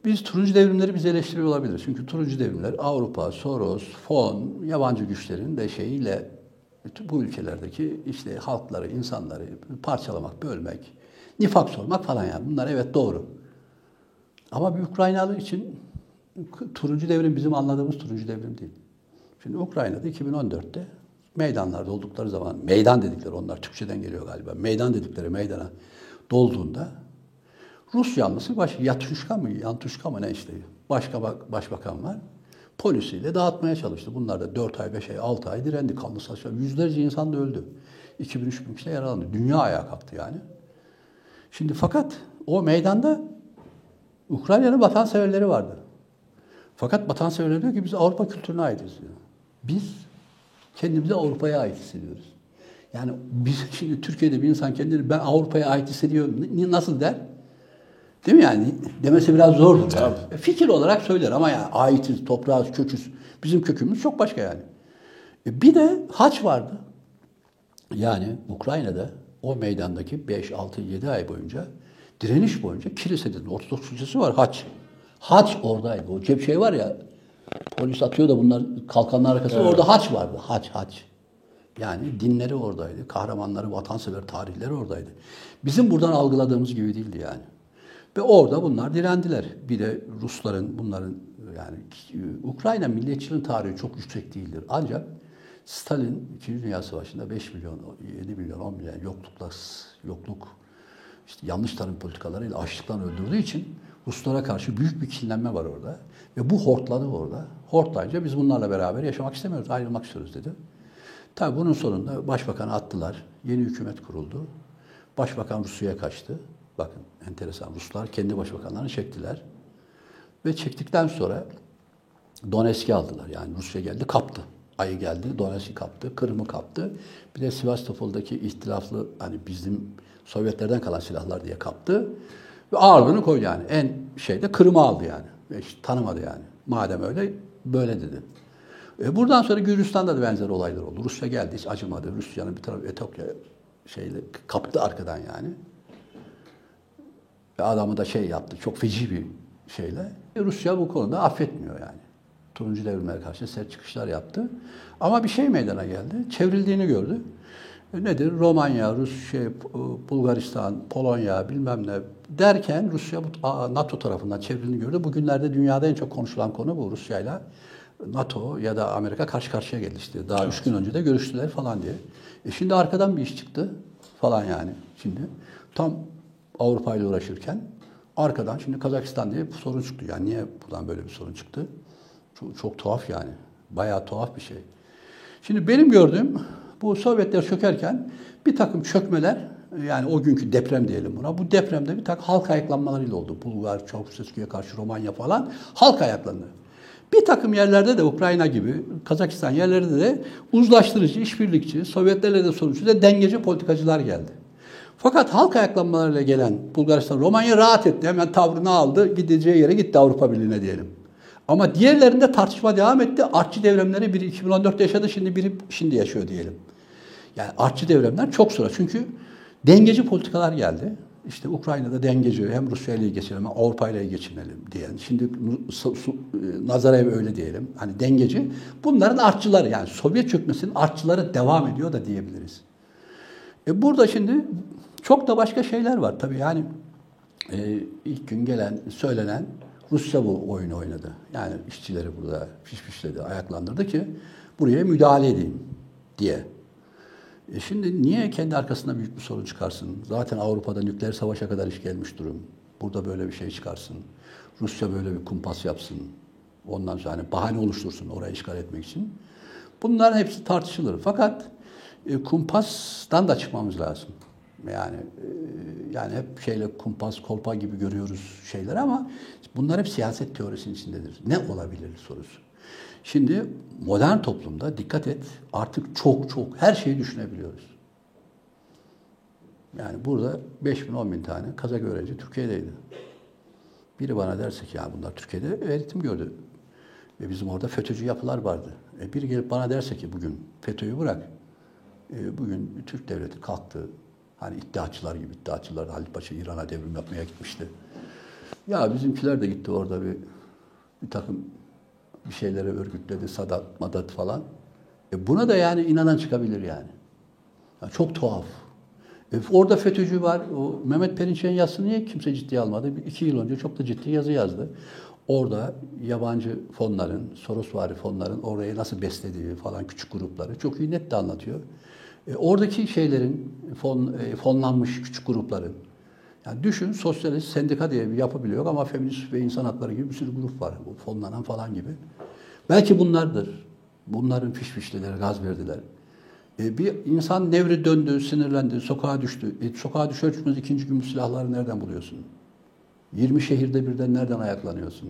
biz turuncu devrimleri biz eleştiriyor olabiliriz. Çünkü turuncu devrimler Avrupa, Soros, fon, yabancı güçlerin de şeyiyle bu ülkelerdeki işte halkları, insanları parçalamak, bölmek, nifak sormak falan yani. Bunlar evet doğru. Ama bir Ukraynalı için turuncu devrim bizim anladığımız turuncu devrim değil. Şimdi Ukrayna'da 2014'te meydanlarda oldukları zaman, meydan dedikleri onlar Türkçeden geliyor galiba, meydan dedikleri meydana dolduğunda Rus yanlısı baş, Yatuşka mı, Yantuşka mı ne işte başka başbakan var. Polisiyle dağıtmaya çalıştı. Bunlar da 4 ay, 5 ay, 6 ay direndi. Kanlı saçlar. Yüzlerce insan da öldü. 2000 bin kişi yaralandı. Dünya ayağa kalktı yani. Şimdi fakat o meydanda Ukrayna'nın vatanseverleri vardı. Fakat vatanseverler diyor ki biz Avrupa kültürüne aitiz diyor. Biz kendimizi Avrupa'ya ait hissediyoruz. Yani biz şimdi Türkiye'de bir insan kendini ben Avrupa'ya ait hissediyorum nasıl der? Değil mi yani? Demesi biraz zordur. Yani. E, fikir olarak söyler ama yani aitiz, toprağız, köküz. Bizim kökümüz çok başka yani. E bir de haç vardı. Yani Ukrayna'da o meydandaki 5, 6, 7 ay boyunca direniş boyunca kilisede Ortodoks kilisesi var haç. Haç oradaydı. O cep şey var ya polis atıyor da bunlar kalkanlar arkasında evet. orada haç vardı. Haç haç. Yani dinleri oradaydı. Kahramanları, vatansever tarihleri oradaydı. Bizim buradan algıladığımız gibi değildi yani. Ve orada bunlar direndiler. Bir de Rusların, bunların yani Ukrayna milliyetçiliğin tarihi çok yüksek değildir. Ancak Stalin 2. Dünya Savaşı'nda 5 milyon, 7 milyon, 10 milyon yoklukla, yokluk, işte yanlış tarım politikalarıyla açlıktan öldürdüğü için Ruslara karşı büyük bir kinlenme var orada. Ve bu hortladı orada. Hortlayınca biz bunlarla beraber yaşamak istemiyoruz, ayrılmak istiyoruz dedi. Tabii bunun sonunda başbakanı attılar. Yeni hükümet kuruldu. Başbakan Rusya'ya kaçtı. Bakın enteresan. Ruslar kendi başbakanlarını çektiler. Ve çektikten sonra Donetsk'i aldılar. Yani Rusya geldi kaptı. Ayı geldi, Donetsk'i kaptı, Kırım'ı kaptı. Bir de Sivastopol'daki ihtilaflı hani bizim Sovyetlerden kalan silahlar diye kaptı. Ve ağırlığını koydu yani. En şeyde Kırım'ı aldı yani. Ve işte tanımadı yani. Madem öyle böyle dedi. E buradan sonra Gürcistan'da da benzer olaylar oldu. Rusya geldi hiç acımadı. Rusya'nın bir tarafı Etopya şeyle kaptı arkadan yani. Adamı da şey yaptı. Çok feci bir şeyle. E Rusya bu konuda affetmiyor yani. Turuncu devrimlere karşı sert çıkışlar yaptı. Ama bir şey meydana geldi. Çevrildiğini gördü. E nedir? Romanya, Rus, şey, Bulgaristan, Polonya bilmem ne derken Rusya NATO tarafından çevrildiğini gördü. Bugünlerde dünyada en çok konuşulan konu bu Rusya'yla. NATO ya da Amerika karşı karşıya geldi işte. Daha evet. üç gün önce de görüştüler falan diye. E şimdi arkadan bir iş çıktı falan yani şimdi. Tam Avrupa ile uğraşırken arkadan şimdi Kazakistan diye bir sorun çıktı. Yani niye buradan böyle bir sorun çıktı? Çok, çok tuhaf yani. Bayağı tuhaf bir şey. Şimdi benim gördüğüm bu Sovyetler çökerken bir takım çökmeler yani o günkü deprem diyelim buna. Bu depremde bir takım halk ayaklanmalarıyla oldu. Bulgar, Çavuşescu'ya karşı Romanya falan halk ayaklandı. Bir takım yerlerde de Ukrayna gibi, Kazakistan yerlerinde de uzlaştırıcı, işbirlikçi, Sovyetlerle de sonuçta dengeci politikacılar geldi. Fakat halk ayaklanmalarıyla gelen Bulgaristan, Romanya rahat etti. Hemen tavrını aldı. Gideceği yere gitti Avrupa Birliği'ne diyelim. Ama diğerlerinde tartışma devam etti. Artçı devrimleri biri 2014'te yaşadı, şimdi biri şimdi yaşıyor diyelim. Yani artçı devrimler çok sonra. Çünkü dengeci politikalar geldi. İşte Ukrayna'da dengeci, hem Rusya ile geçinelim, hem Avrupa ile geçinelim diyen. Şimdi Su- Nazarev öyle diyelim. Hani dengeci. Bunların artçıları yani Sovyet çökmesinin artçıları devam ediyor da diyebiliriz. E burada şimdi çok da başka şeyler var. Tabii yani e, ilk gün gelen, söylenen Rusya bu oyunu oynadı. Yani işçileri burada fişfişledi, ayaklandırdı ki buraya müdahale edeyim diye. E şimdi niye kendi arkasında büyük bir sorun çıkarsın? Zaten Avrupa'da nükleer savaşa kadar iş gelmiş durum. Burada böyle bir şey çıkarsın. Rusya böyle bir kumpas yapsın. Ondan sonra hani bahane oluştursun orayı işgal etmek için. Bunların hepsi tartışılır. Fakat e, kumpastan da çıkmamız lazım. Yani e, yani hep şeyle kumpas, kolpa gibi görüyoruz şeyler ama bunlar hep siyaset teorisinin içindedir. Ne olabilir sorusu. Şimdi modern toplumda dikkat et artık çok çok her şeyi düşünebiliyoruz. Yani burada 5 bin 10 bin tane Kazak öğrenci Türkiye'deydi. Biri bana derse ki ya bunlar Türkiye'de eğitim gördü. Ve bizim orada FETÖ'cü yapılar vardı. E biri gelip bana derse ki bugün FETÖ'yü bırak. E bugün Türk devleti kalktı. Hani iddiaçılar gibi iddiaçılar Halit Paşa İran'a devrim yapmaya gitmişti. Ya bizimkiler de gitti orada bir bir takım bir şeyleri örgütledi, Sadat, Madat falan. E buna da yani inanan çıkabilir yani. Ya çok tuhaf. E orada FETÖ'cü var. O Mehmet Perinçek'in yazısını niye kimse ciddiye almadı? Bir, iki yıl önce çok da ciddi yazı yazdı. Orada yabancı fonların, Sorosvari fonların orayı nasıl beslediği falan küçük grupları çok iyi net de anlatıyor. E oradaki şeylerin, fon, e, fonlanmış küçük grupların, yani düşün sosyalist sendika diye bir yapı bile yok ama feminist ve insan hakları gibi bir sürü grup var. Bu fonlanan falan gibi. Belki bunlardır. Bunların fişfişlileri, gaz verdiler. E, bir insan nevri döndü, sinirlendi, sokağa düştü. E, sokağa düşer düşmez ikinci gün bu silahları nereden buluyorsun? 20 şehirde birden nereden ayaklanıyorsun?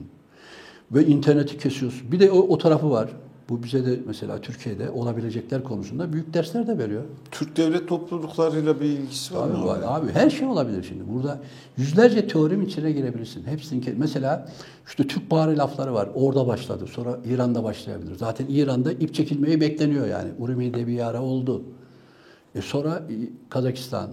Ve interneti kesiyorsun. Bir de o, o tarafı var. Bu bize de mesela Türkiye'de olabilecekler konusunda büyük dersler de veriyor. Türk devlet topluluklarıyla bir ilgisi var Abi, mı? var, abi her şey olabilir şimdi. Burada yüzlerce teorim içine girebilirsin. Hepsinin mesela işte Türk Baharı lafları var. Orada başladı. Sonra İran'da başlayabilir. Zaten İran'da ip çekilmeyi bekleniyor yani. Urmi'de bir ara oldu. E sonra Kazakistan,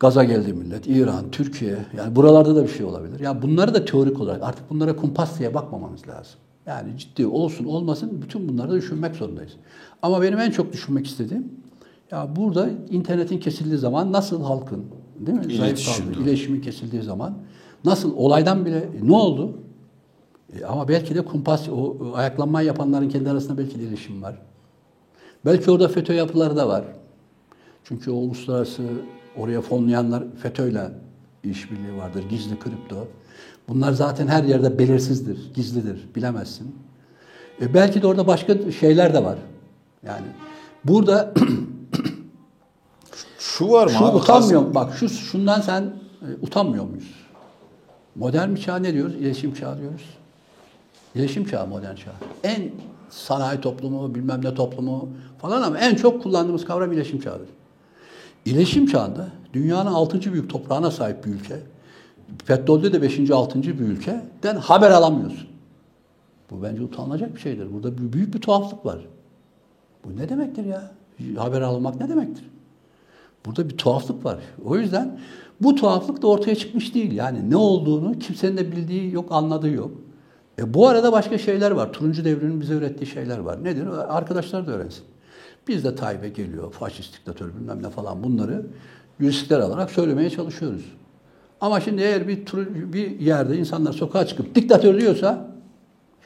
Gaza geldi millet, İran, Türkiye. Yani buralarda da bir şey olabilir. Yani bunları da teorik olarak artık bunlara kumpas diye bakmamamız lazım. Yani ciddi olsun olmasın bütün bunları düşünmek zorundayız. Ama benim en çok düşünmek istediğim ya burada internetin kesildiği zaman nasıl halkın değil mi? Zayıf İletişim. kaldı. İletişimin kesildiği zaman nasıl olaydan bile e, ne oldu? E, ama belki de kumpas o o ayaklanma yapanların kendi arasında belki de iletişim var. Belki orada FETÖ yapıları da var. Çünkü o uluslararası oraya fonlayanlar FETÖ'yle işbirliği vardır. Gizli kripto. Bunlar zaten her yerde belirsizdir, gizlidir, bilemezsin. E belki de orada başka şeyler de var. Yani burada Şu var mı şu abi? utanmıyor. Bak şu şundan sen e, utanmıyor muyuz? Modern bir çağ ne diyoruz? İletişim çağı diyoruz. İletişim çağı modern çağ. En sanayi toplumu, bilmem ne toplumu falan ama en çok kullandığımız kavram iletişim çağıdır. İletişim çağında dünyanın 6. büyük toprağına sahip bir ülke, petrolde de 5. 6. bir ülkeden haber alamıyorsun. Bu bence utanılacak bir şeydir. Burada büyük bir tuhaflık var. Bu ne demektir ya? Haber almak ne demektir? Burada bir tuhaflık var. O yüzden bu tuhaflık da ortaya çıkmış değil. Yani ne olduğunu kimsenin de bildiği yok, anladığı yok. E bu arada başka şeyler var. Turuncu devrinin bize öğrettiği şeyler var. Nedir? Arkadaşlar da öğrensin. Biz de Tayyip'e geliyor, faşist diktatör bilmem ne falan bunları riskler alarak söylemeye çalışıyoruz. Ama şimdi eğer bir, bir yerde insanlar sokağa çıkıp diktatör diyorsa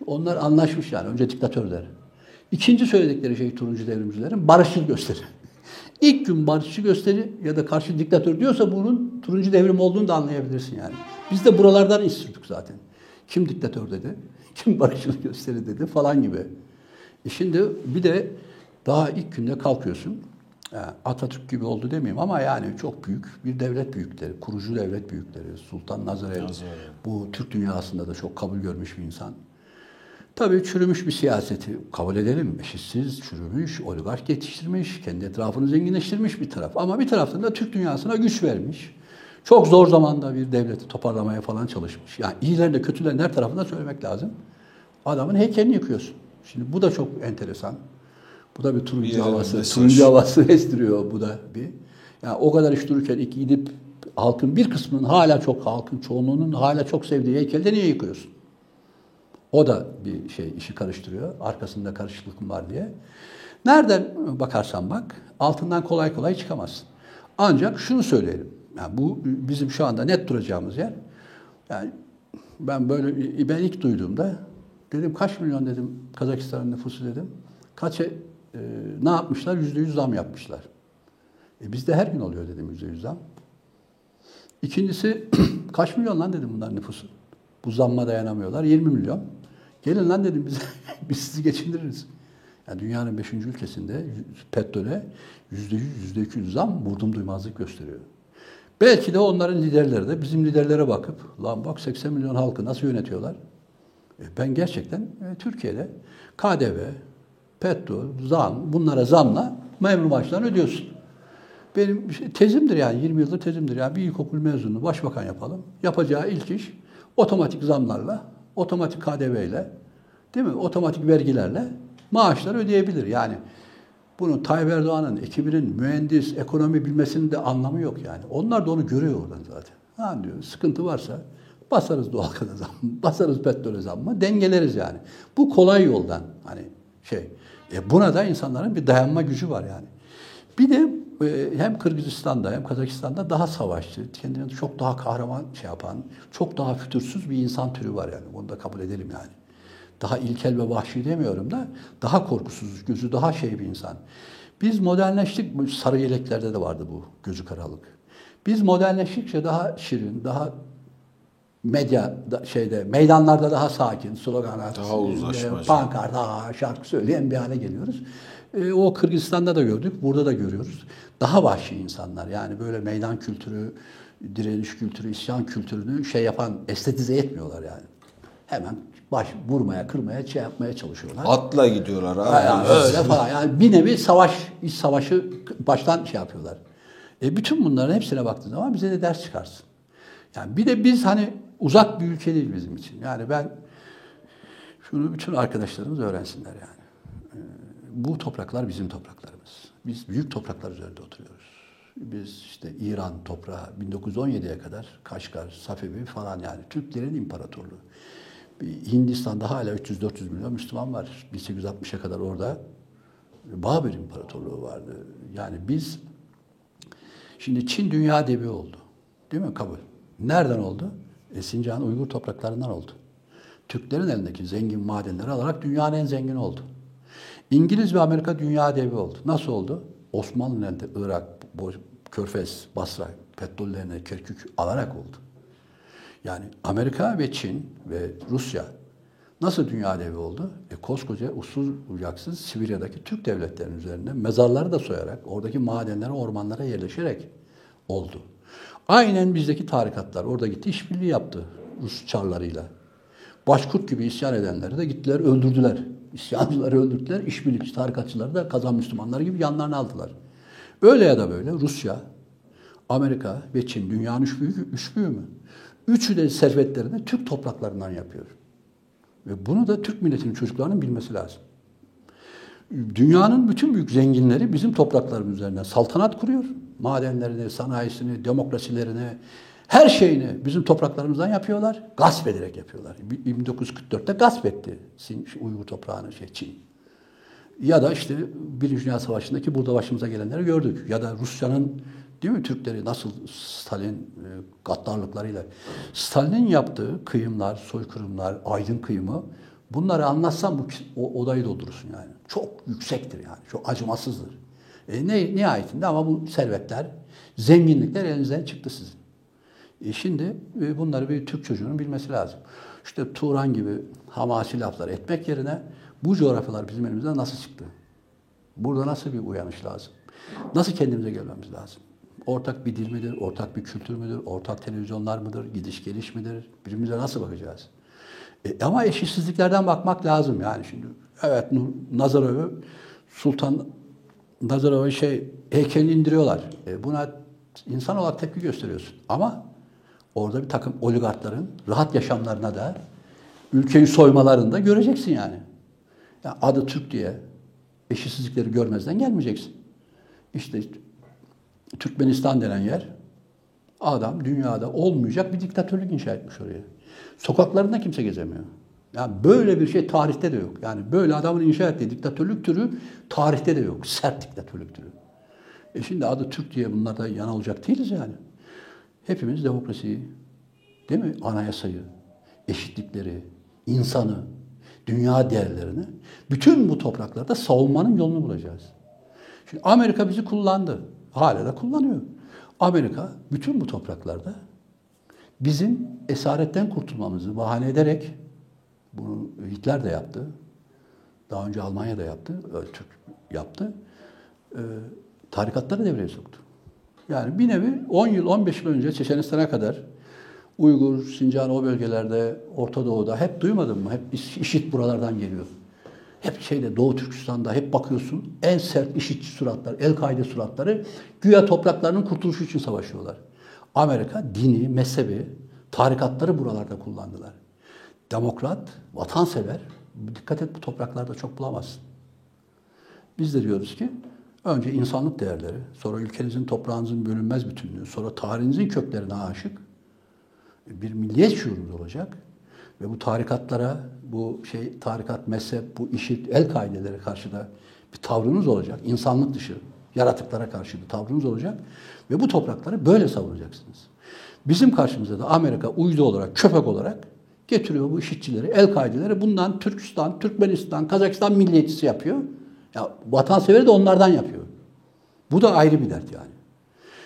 onlar anlaşmış yani. Önce diktatör der. İkinci söyledikleri şey turuncu devrimcilerin barışçıl gösteri. İlk gün barışçı gösteri ya da karşı diktatör diyorsa bunun turuncu devrim olduğunu da anlayabilirsin yani. Biz de buralardan sürdük zaten. Kim diktatör dedi, kim barışçıl gösteri dedi falan gibi. E şimdi bir de daha ilk günde kalkıyorsun. Yani Atatürk gibi oldu demeyeyim ama yani çok büyük bir devlet büyükleri, kurucu devlet büyükleri. Sultan Nazarev, Nazarev. bu Türk dünyasında da çok kabul görmüş bir insan. Tabii çürümüş bir siyaseti kabul edelim. Eşitsiz, çürümüş, oligark yetiştirmiş, kendi etrafını zenginleştirmiş bir taraf. Ama bir taraftan da Türk dünyasına güç vermiş. Çok zor zamanda bir devleti toparlamaya falan çalışmış. Yani iyilerin de kötülerin her tarafında söylemek lazım. Adamın heykelini yıkıyorsun. Şimdi bu da çok enteresan. Bu da bir Bir turuncu yere havası, mesaj. turuncu havası estiriyor bu da bir. Yani o kadar iş dururken ilk gidip halkın bir kısmının hala çok halkın çoğunluğunun hala çok sevdiği heykelde niye yıkıyorsun? O da bir şey işi karıştırıyor. Arkasında karışıklık var diye. Nereden bakarsan bak altından kolay kolay çıkamazsın. Ancak şunu söyleyelim. Yani bu bizim şu anda net duracağımız yer. Yani ben böyle ben ilk duyduğumda dedim kaç milyon dedim Kazakistan'ın nüfusu dedim. Kaça e, ne yapmışlar? Yüzde yüz zam yapmışlar. E bizde her gün oluyor dedim yüzde yüz zam. İkincisi kaç milyon lan dedim bunlar nüfusu. Bu zamma dayanamıyorlar. 20 milyon. Gelin lan dedim biz, biz sizi geçindiririz. Yani dünyanın 5. ülkesinde petrole %100, %200 zam vurdum duymazlık gösteriyor. Belki de onların liderleri de bizim liderlere bakıp lan bak 80 milyon halkı nasıl yönetiyorlar? E ben gerçekten e, Türkiye'de KDV, petrol, zam, bunlara zamla memur maaşlarını ödüyorsun. Benim şey- tezimdir yani 20 yıldır tezimdir. Yani bir ilkokul mezunu başbakan yapalım. Yapacağı ilk iş otomatik zamlarla, otomatik KDV ile, değil mi? Otomatik vergilerle maaşlar ödeyebilir. Yani bunun Tayyip Erdoğan'ın ekibinin mühendis, ekonomi bilmesinin de anlamı yok yani. Onlar da onu görüyor oradan zaten. Ha diyor sıkıntı varsa basarız doğalgaza zam, basarız petrole zammı, dengeleriz yani. Bu kolay yoldan hani şey. E buna da insanların bir dayanma gücü var yani. Bir de e, hem Kırgızistan'da hem Kazakistan'da daha savaşçı, kendini çok daha kahraman şey yapan, çok daha fütursuz bir insan türü var yani. Bunu da kabul edelim yani. Daha ilkel ve vahşi demiyorum da daha korkusuz, gözü daha şey bir insan. Biz modernleştik, sarı yeleklerde de vardı bu gözü karalık. Biz modernleştikçe daha şirin, daha medya da- şeyde meydanlarda daha sakin, sloganlar, Daha uzlaşmacı. pankart, ha, şarkı söyleyen bir hale geliyoruz. E, o Kırgızistan'da da gördük, burada da görüyoruz. Daha vahşi insanlar yani böyle meydan kültürü, direniş kültürü, isyan kültürünü şey yapan, estetize etmiyorlar yani. Hemen baş vurmaya, kırmaya, şey yapmaya çalışıyorlar. Atla gidiyorlar abi. Yani öyle falan. Yani bir nevi savaş, iç savaşı baştan şey yapıyorlar. E bütün bunların hepsine baktığın zaman bize de ders çıkarsın. Yani bir de biz hani uzak bir ülke değil bizim için. Yani ben şunu bütün arkadaşlarımız öğrensinler yani. E, Bu topraklar bizim topraklarımız. Biz büyük topraklar üzerinde oturuyoruz. Biz işte İran toprağı 1917'ye kadar Kaşgar, Safevi falan yani Türklerin imparatorluğu. Hindistan'da hala 300-400 milyon Müslüman var. 1860'a kadar orada Babür İmparatorluğu vardı. Yani biz şimdi Çin dünya devi oldu. Değil mi? Kabul. Nereden oldu? E, Sincan Uygur topraklarından oldu. Türklerin elindeki zengin madenleri alarak dünyanın en zengini oldu. İngiliz ve Amerika dünya devi oldu. Nasıl oldu? Osmanlı'nın elinde Irak, Körfez, Basra petrollerini Kerkük alarak oldu. Yani Amerika ve Çin ve Rusya nasıl dünya devi oldu? E, koskoca usul bucaksız Sibirya'daki Türk devletlerinin üzerinde mezarları da soyarak, oradaki madenlere, ormanlara yerleşerek oldu. Aynen bizdeki tarikatlar orada gitti, işbirliği yaptı Rus çarlarıyla. Başkurt gibi isyan edenleri de gittiler, öldürdüler. İsyancıları öldürdüler, işbirlikçi tarikatçıları da kazan Müslümanları gibi yanlarına aldılar. Öyle ya da böyle Rusya, Amerika ve Çin dünyanın üç büyüğü, üç büyüğü mü? Üçü de servetlerini Türk topraklarından yapıyor. Ve bunu da Türk milletinin çocuklarının bilmesi lazım. Dünyanın bütün büyük zenginleri bizim topraklarımız üzerinden saltanat kuruyor. Madenlerini, sanayisini, demokrasilerini, her şeyini bizim topraklarımızdan yapıyorlar. Gasp ederek yapıyorlar. 1944'te gasp etti Uygur toprağını şey Çin. Ya da işte Birinci Dünya Savaşı'ndaki burada başımıza gelenleri gördük. Ya da Rusya'nın değil mi Türkleri nasıl Stalin e, gaddarlıklarıyla Stalin'in yaptığı kıyımlar, soykırımlar, aydın kıyımı bunları anlatsam bu o, odayı doldurursun yani. Çok yüksektir yani. Çok acımasızdır. E, ne, nihayetinde ama bu servetler, zenginlikler elinizden çıktı sizin. E şimdi e, bunları bir Türk çocuğunun bilmesi lazım. İşte Turan gibi hamasi laflar etmek yerine bu coğrafyalar bizim elimizden nasıl çıktı? Burada nasıl bir uyanış lazım? Nasıl kendimize gelmemiz lazım? Ortak bir dil midir, ortak bir kültür müdür, ortak televizyonlar mıdır, gidiş geliş midir? Birbirimize nasıl bakacağız? E, ama eşitsizliklerden bakmak lazım yani şimdi. Evet Nazarov'u Sultan Nazarov'u şey heykelini indiriyorlar. E, buna insan olarak tepki gösteriyorsun. Ama orada bir takım oligarkların rahat yaşamlarına da ülkeyi soymalarını da göreceksin yani. Ya adı Türk diye eşitsizlikleri görmezden gelmeyeceksin. İşte Türkmenistan denen yer adam dünyada olmayacak bir diktatörlük inşa etmiş oraya. Sokaklarında kimse gezemiyor. Yani böyle bir şey tarihte de yok. Yani böyle adamın inşa ettiği diktatörlük türü tarihte de yok. Sert diktatörlük türü. E şimdi adı Türk diye bunlarda yana olacak değiliz yani. Hepimiz demokrasiyi, değil mi? Anayasayı, eşitlikleri, insanı, dünya değerlerini bütün bu topraklarda savunmanın yolunu bulacağız. Şimdi Amerika bizi kullandı. Hala da kullanıyor. Amerika bütün bu topraklarda bizim esaretten kurtulmamızı bahane ederek bunu Hitler de yaptı. Daha önce Almanya da yaptı. Türk yaptı. Ee, tarikatları devreye soktu. Yani bir nevi 10 yıl, 15 yıl önce Çeçenistan'a kadar Uygur, Sincan o bölgelerde, Orta Doğu'da hep duymadın mı? Hep işit buralardan geliyor. Hep şeyde Doğu Türkistan'da hep bakıyorsun en sert işitçi suratlar, El-Kaide suratları güya topraklarının kurtuluşu için savaşıyorlar. Amerika dini, mezhebi, tarikatları buralarda kullandılar. Demokrat, vatansever, dikkat et bu topraklarda çok bulamazsın. Biz de diyoruz ki önce insanlık değerleri, sonra ülkenizin toprağınızın bölünmez bütünlüğü, sonra tarihinizin köklerine aşık bir milliyet şuurunuz olacak. Ve bu tarikatlara, bu şey tarikat, mezhep, bu işit, el kaidelere karşı da bir tavrınız olacak. İnsanlık dışı yaratıklara karşı bir tavrınız olacak. Ve bu toprakları böyle savunacaksınız. Bizim karşımıza da Amerika uydu olarak, köpek olarak getiriyor bu işitçileri, el kaideleri. Bundan Türkistan, Türkmenistan, Kazakistan milliyetçisi yapıyor. Ya vatanseveri de onlardan yapıyor. Bu da ayrı bir dert yani.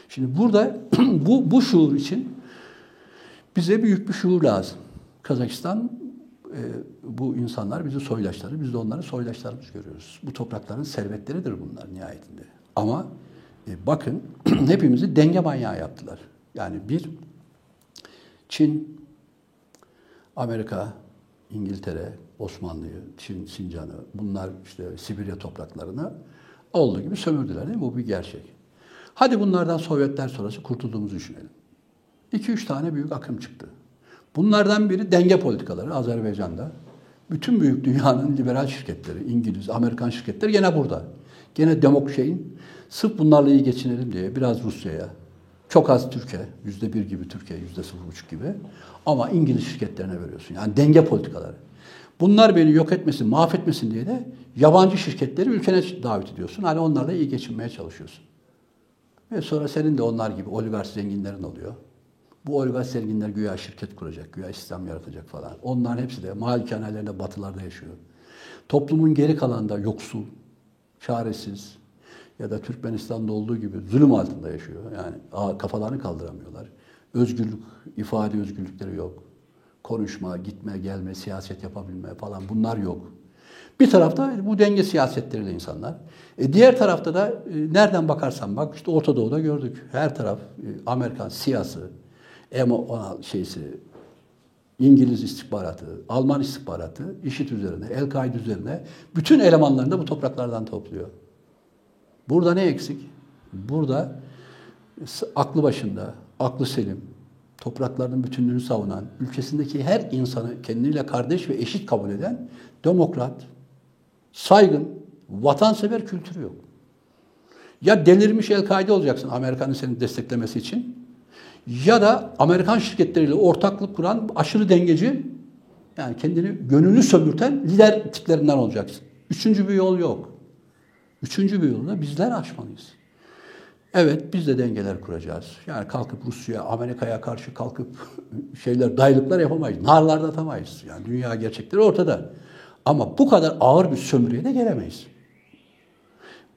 Şimdi burada bu, bu şuur için bize büyük bir şuur lazım. Kazakistan e, bu insanlar bizi soydaşları, biz de onları soydaşlarımız görüyoruz. Bu toprakların servetleridir bunlar nihayetinde. Ama e, bakın hepimizi denge manyağı yaptılar. Yani bir Çin, Amerika, İngiltere, Osmanlı'yı, Çin, Sincan'ı, bunlar işte Sibirya topraklarını olduğu gibi sömürdüler değil mi? Bu bir gerçek. Hadi bunlardan Sovyetler sonrası kurtulduğumuzu düşünelim. 2-3 tane büyük akım çıktı. Bunlardan biri denge politikaları Azerbaycan'da. Bütün büyük dünyanın liberal şirketleri, İngiliz, Amerikan şirketleri gene burada. Gene demok şeyin sırf bunlarla iyi geçinelim diye biraz Rusya'ya, çok az Türkiye, yüzde bir gibi Türkiye, yüzde sıfır buçuk gibi. Ama İngiliz şirketlerine veriyorsun. Yani denge politikaları. Bunlar beni yok etmesin, mahvetmesin diye de yabancı şirketleri ülkene davet ediyorsun. Hani onlarla iyi geçinmeye çalışıyorsun. Ve sonra senin de onlar gibi oligark zenginlerin oluyor. Bu oligark zenginler güya şirket kuracak, güya İslam yaratacak falan. Onların hepsi de malikanelerinde batılarda yaşıyor. Toplumun geri kalanında yoksul, çaresiz ya da Türkmenistan'da olduğu gibi zulüm altında yaşıyor. Yani kafalarını kaldıramıyorlar. Özgürlük, ifade özgürlükleri yok. Konuşma, gitme, gelme, siyaset yapabilme falan bunlar yok. Bir tarafta bu denge siyasetleriyle insanlar. E diğer tarafta da e, nereden bakarsan bak işte Orta Doğu'da gördük. Her taraf e, Amerikan siyası, M16 şeysi, İngiliz istihbaratı, Alman istihbaratı, işit üzerine, El-Kaide üzerine bütün elemanlarını da bu topraklardan topluyor. Burada ne eksik? Burada aklı başında, aklı selim, topraklarının bütünlüğünü savunan, ülkesindeki her insanı kendiyle kardeş ve eşit kabul eden demokrat, saygın, vatansever kültürü yok. Ya delirmiş El-Kaide olacaksın Amerika'nın seni desteklemesi için ya da Amerikan şirketleriyle ortaklık kuran aşırı dengeci yani kendini gönüllü sömürten lider tiplerinden olacaksın. Üçüncü bir yol yok. Üçüncü bir yolu da bizler aşmalıyız. Evet biz de dengeler kuracağız. Yani kalkıp Rusya, Amerika'ya karşı kalkıp şeyler, dayılıklar yapamayız. Narlarda atamayız. Yani dünya gerçekleri ortada. Ama bu kadar ağır bir sömürüye de gelemeyiz.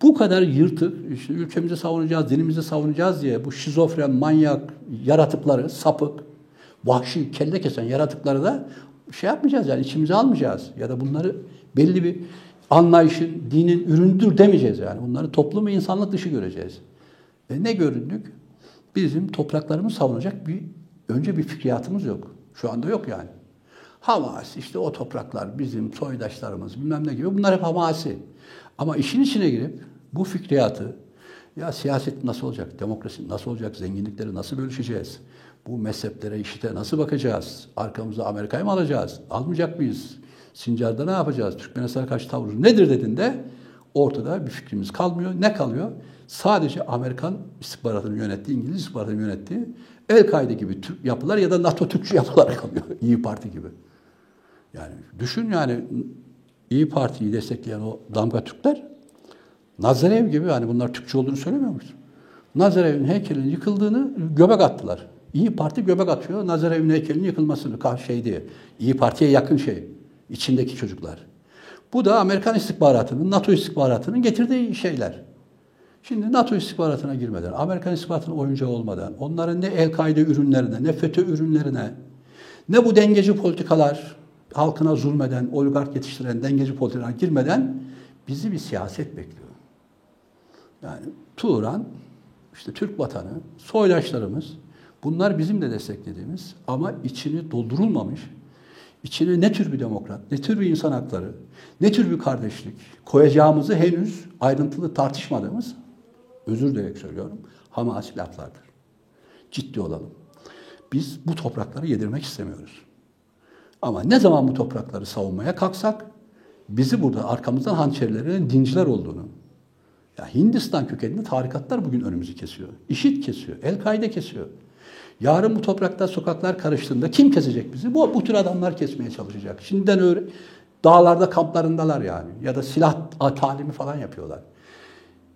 Bu kadar yırtık, işte ülkemizi savunacağız, dinimizi savunacağız diye bu şizofren, manyak yaratıkları, sapık, vahşi, kelle kesen yaratıkları da şey yapmayacağız yani içimize almayacağız. Ya da bunları belli bir anlayışın, dinin üründür demeyeceğiz yani. Bunları toplum ve insanlık dışı göreceğiz. E ne göründük? Bizim topraklarımızı savunacak bir, önce bir fikriyatımız yok. Şu anda yok yani. Hamas, işte o topraklar bizim soydaşlarımız bilmem ne gibi bunlar hep hamasi. Ama işin içine girip bu fikriyatı ya siyaset nasıl olacak, demokrasi nasıl olacak, zenginlikleri nasıl bölüşeceğiz, bu mezheplere, işite nasıl bakacağız, arkamıza Amerika'yı mı alacağız, almayacak mıyız, Sincar'da ne yapacağız, Türkmenistan'a karşı tavrımız nedir dediğinde ortada bir fikrimiz kalmıyor. Ne kalıyor? Sadece Amerikan istihbaratının yönettiği, İngiliz istihbaratının yönettiği El-Kaide gibi Türk yapılar ya da NATO Türkçü yapılar kalıyor. İyi Parti gibi. Yani düşün yani İyi Parti'yi destekleyen o damga Türkler Nazarev gibi hani bunlar Türkçe olduğunu söylemiyor muyuz? Nazarev'in heykelinin yıkıldığını göbek attılar. İyi Parti göbek atıyor Nazarev'in heykelinin yıkılmasını şey diye. İyi Parti'ye yakın şey. İçindeki çocuklar. Bu da Amerikan istihbaratının, NATO istihbaratının getirdiği şeyler. Şimdi NATO istihbaratına girmeden, Amerikan istihbaratının oyuncağı olmadan, onların ne El-Kaide ürünlerine, ne FETÖ ürünlerine, ne bu dengeci politikalar, halkına zulmeden, oligark yetiştiren dengeci politikalara girmeden bizi bir siyaset bekliyor. Yani Turan, işte Türk vatanı, soydaşlarımız, bunlar bizim de desteklediğimiz ama içini doldurulmamış, içine ne tür bir demokrat, ne tür bir insan hakları, ne tür bir kardeşlik koyacağımızı henüz ayrıntılı tartışmadığımız, özür dileyerek söylüyorum, hamasi laflardır. Ciddi olalım. Biz bu toprakları yedirmek istemiyoruz. Ama ne zaman bu toprakları savunmaya kalksak, bizi burada arkamızdan hançerlerin dinciler olduğunu, ya Hindistan kökenli tarikatlar bugün önümüzü kesiyor. İşit kesiyor, El-Kaide kesiyor. Yarın bu toprakta sokaklar karıştığında kim kesecek bizi? Bu, bu tür adamlar kesmeye çalışacak. Şimdiden öyle dağlarda kamplarındalar yani. Ya da silah talimi falan yapıyorlar.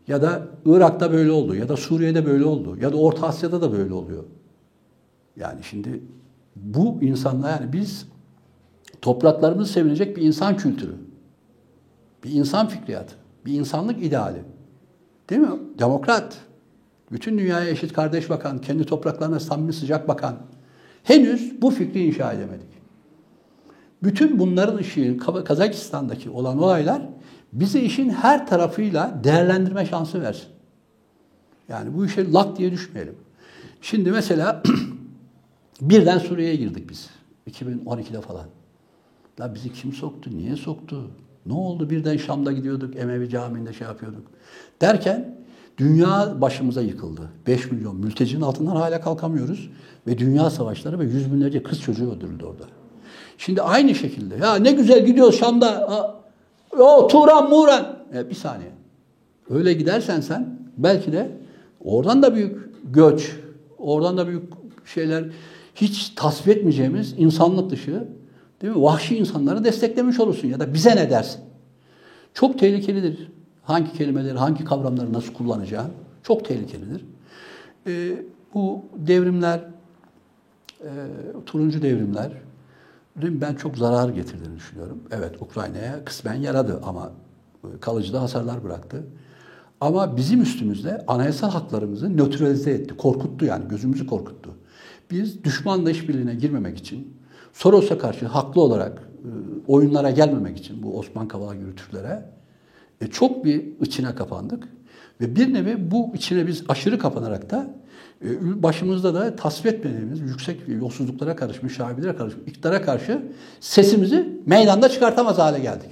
Ya da Irak'ta böyle oldu. Ya da Suriye'de böyle oldu. Ya da Orta Asya'da da böyle oluyor. Yani şimdi bu insanlar yani biz topraklarımızı sevinecek bir insan kültürü. Bir insan fikriyatı. Bir insanlık ideali. Değil mi? Demokrat. Bütün dünyaya eşit kardeş bakan, kendi topraklarına samimi sıcak bakan. Henüz bu fikri inşa edemedik. Bütün bunların ışığı Kazakistan'daki olan olaylar bize işin her tarafıyla değerlendirme şansı versin. Yani bu işe lak diye düşmeyelim. Şimdi mesela birden Suriye'ye girdik biz. 2012'de falan. La bizi kim soktu? Niye soktu? Ne oldu? Birden Şam'da gidiyorduk, Emevi Camii'nde şey yapıyorduk. Derken dünya başımıza yıkıldı. 5 milyon mültecinin altından hala kalkamıyoruz. Ve dünya savaşları ve yüz binlerce kız çocuğu öldürüldü orada. Şimdi aynı şekilde ya ne güzel gidiyoruz Şam'da. O Turan Muran. E, bir saniye. Öyle gidersen sen belki de oradan da büyük göç, oradan da büyük şeyler hiç tasvip etmeyeceğimiz insanlık dışı değil mi? Vahşi insanları desteklemiş olursun ya da bize ne dersin? Çok tehlikelidir. Hangi kelimeleri, hangi kavramları nasıl kullanacağın çok tehlikelidir. E, bu devrimler, e, turuncu devrimler ben çok zarar getirdiğini düşünüyorum. Evet Ukrayna'ya kısmen yaradı ama kalıcı da hasarlar bıraktı. Ama bizim üstümüzde anayasal haklarımızı nötralize etti, korkuttu yani gözümüzü korkuttu. Biz düşmanla işbirliğine girmemek için, Soros'a karşı haklı olarak e, oyunlara gelmemek için bu Osman Kavala gibi e, çok bir içine kapandık. Ve bir nevi bu içine biz aşırı kapanarak da e, başımızda da tasvip etmediğimiz yüksek yolsuzluklara karşı, müşavirlere karşı, iktidara karşı sesimizi meydanda çıkartamaz hale geldik.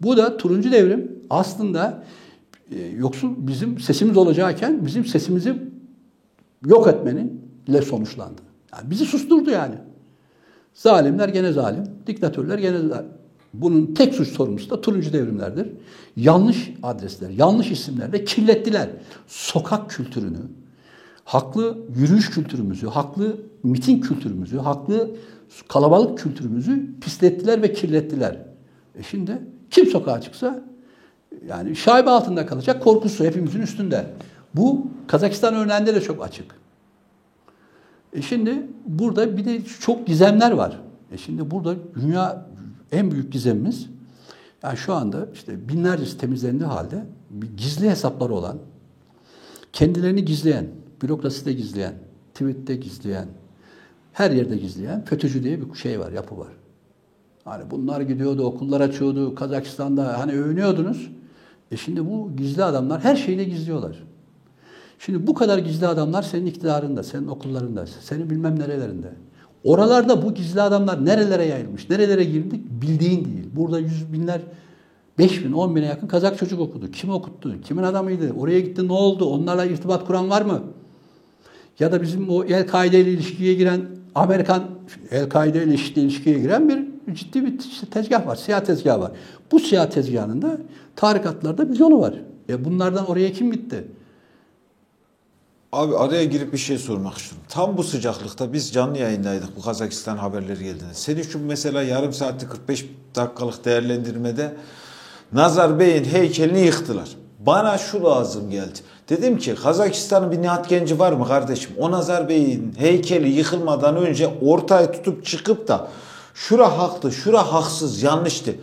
Bu da turuncu devrim aslında e, yoksul bizim sesimiz olacakken bizim sesimizi yok etmenin ile sonuçlandı. Yani bizi susturdu yani. Zalimler gene zalim, diktatörler gene zalim. Bunun tek suç sorumlusu da turuncu devrimlerdir. Yanlış adresler, yanlış isimlerle kirlettiler. Sokak kültürünü, haklı yürüyüş kültürümüzü, haklı miting kültürümüzü, haklı kalabalık kültürümüzü pislettiler ve kirlettiler. E şimdi kim sokağa çıksa yani şaibe altında kalacak korkusu hepimizin üstünde. Bu Kazakistan örneğinde de çok açık. E şimdi burada bir de çok gizemler var. E şimdi burada dünya en büyük gizemimiz yani şu anda işte binlerce temizlendiği halde gizli hesapları olan, kendilerini gizleyen, bürokraside gizleyen, tweette gizleyen, her yerde gizleyen FETÖ'cü diye bir şey var, yapı var. Hani bunlar gidiyordu, okullar açıyordu, Kazakistan'da hani övünüyordunuz. E şimdi bu gizli adamlar her şeyi de gizliyorlar. Şimdi bu kadar gizli adamlar senin iktidarında, senin okullarında, senin bilmem nerelerinde. Oralarda bu gizli adamlar nerelere yayılmış, nerelere girdik bildiğin değil. Burada yüz binler, beş bin, on bine yakın Kazak çocuk okudu. Kim okuttu? Kimin adamıydı? Oraya gitti ne oldu? Onlarla irtibat kuran var mı? Ya da bizim o El-Kaide ile ilişkiye giren Amerikan El-Kaide ile ilişki- ilişkiye giren bir ciddi bir tezgah var. Siyah tezgah var. Bu siyah tezgahının da tarikatlarda bir yolu var. E bunlardan oraya kim gitti? Abi araya girip bir şey sormak istiyorum. Tam bu sıcaklıkta biz canlı yayındaydık bu Kazakistan haberleri geldiğinde. Senin şu mesela yarım saatlik 45 dakikalık değerlendirmede Nazar Bey'in heykelini yıktılar. Bana şu lazım geldi. Dedim ki Kazakistan'ın bir Nihat Genci var mı kardeşim? O Nazar Bey'in heykeli yıkılmadan önce ortaya tutup çıkıp da şura haklı, şura haksız, yanlıştı.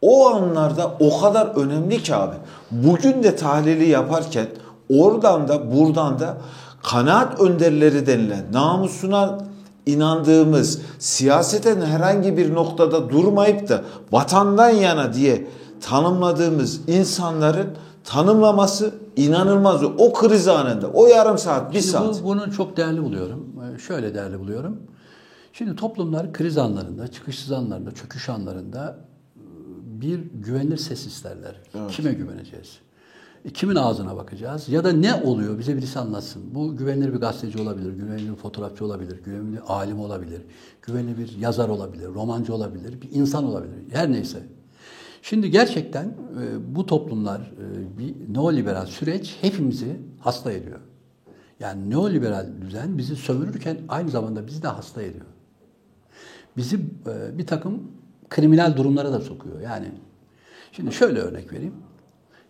O anlarda o kadar önemli ki abi. Bugün de tahlili yaparken oradan da buradan da kanaat önderleri denilen namusuna inandığımız siyaseten herhangi bir noktada durmayıp da vatandan yana diye tanımladığımız insanların tanımlaması inanılmaz. O kriz anında, o yarım saat, bir Şimdi saat. Bu, bunu çok değerli buluyorum. Ee, Şöyle değerli buluyorum. Şimdi toplumlar kriz anlarında, çıkışsız anlarında, çöküş anlarında e, bir güvenilir ses isterler. Kime güveneceğiz? Kimin ağzına bakacağız? Ya da ne oluyor? Bize birisi anlatsın. Bu güvenilir bir gazeteci olabilir, güvenilir bir fotoğrafçı olabilir, güvenilir bir alim olabilir, güvenilir bir yazar olabilir, romancı olabilir, bir insan olabilir. Her neyse. Şimdi gerçekten e, bu toplumlar, e, bir neoliberal süreç hepimizi hasta ediyor. Yani neoliberal düzen bizi sömürürken aynı zamanda bizi de hasta ediyor. Bizi e, bir takım kriminal durumlara da sokuyor. Yani şimdi şöyle örnek vereyim.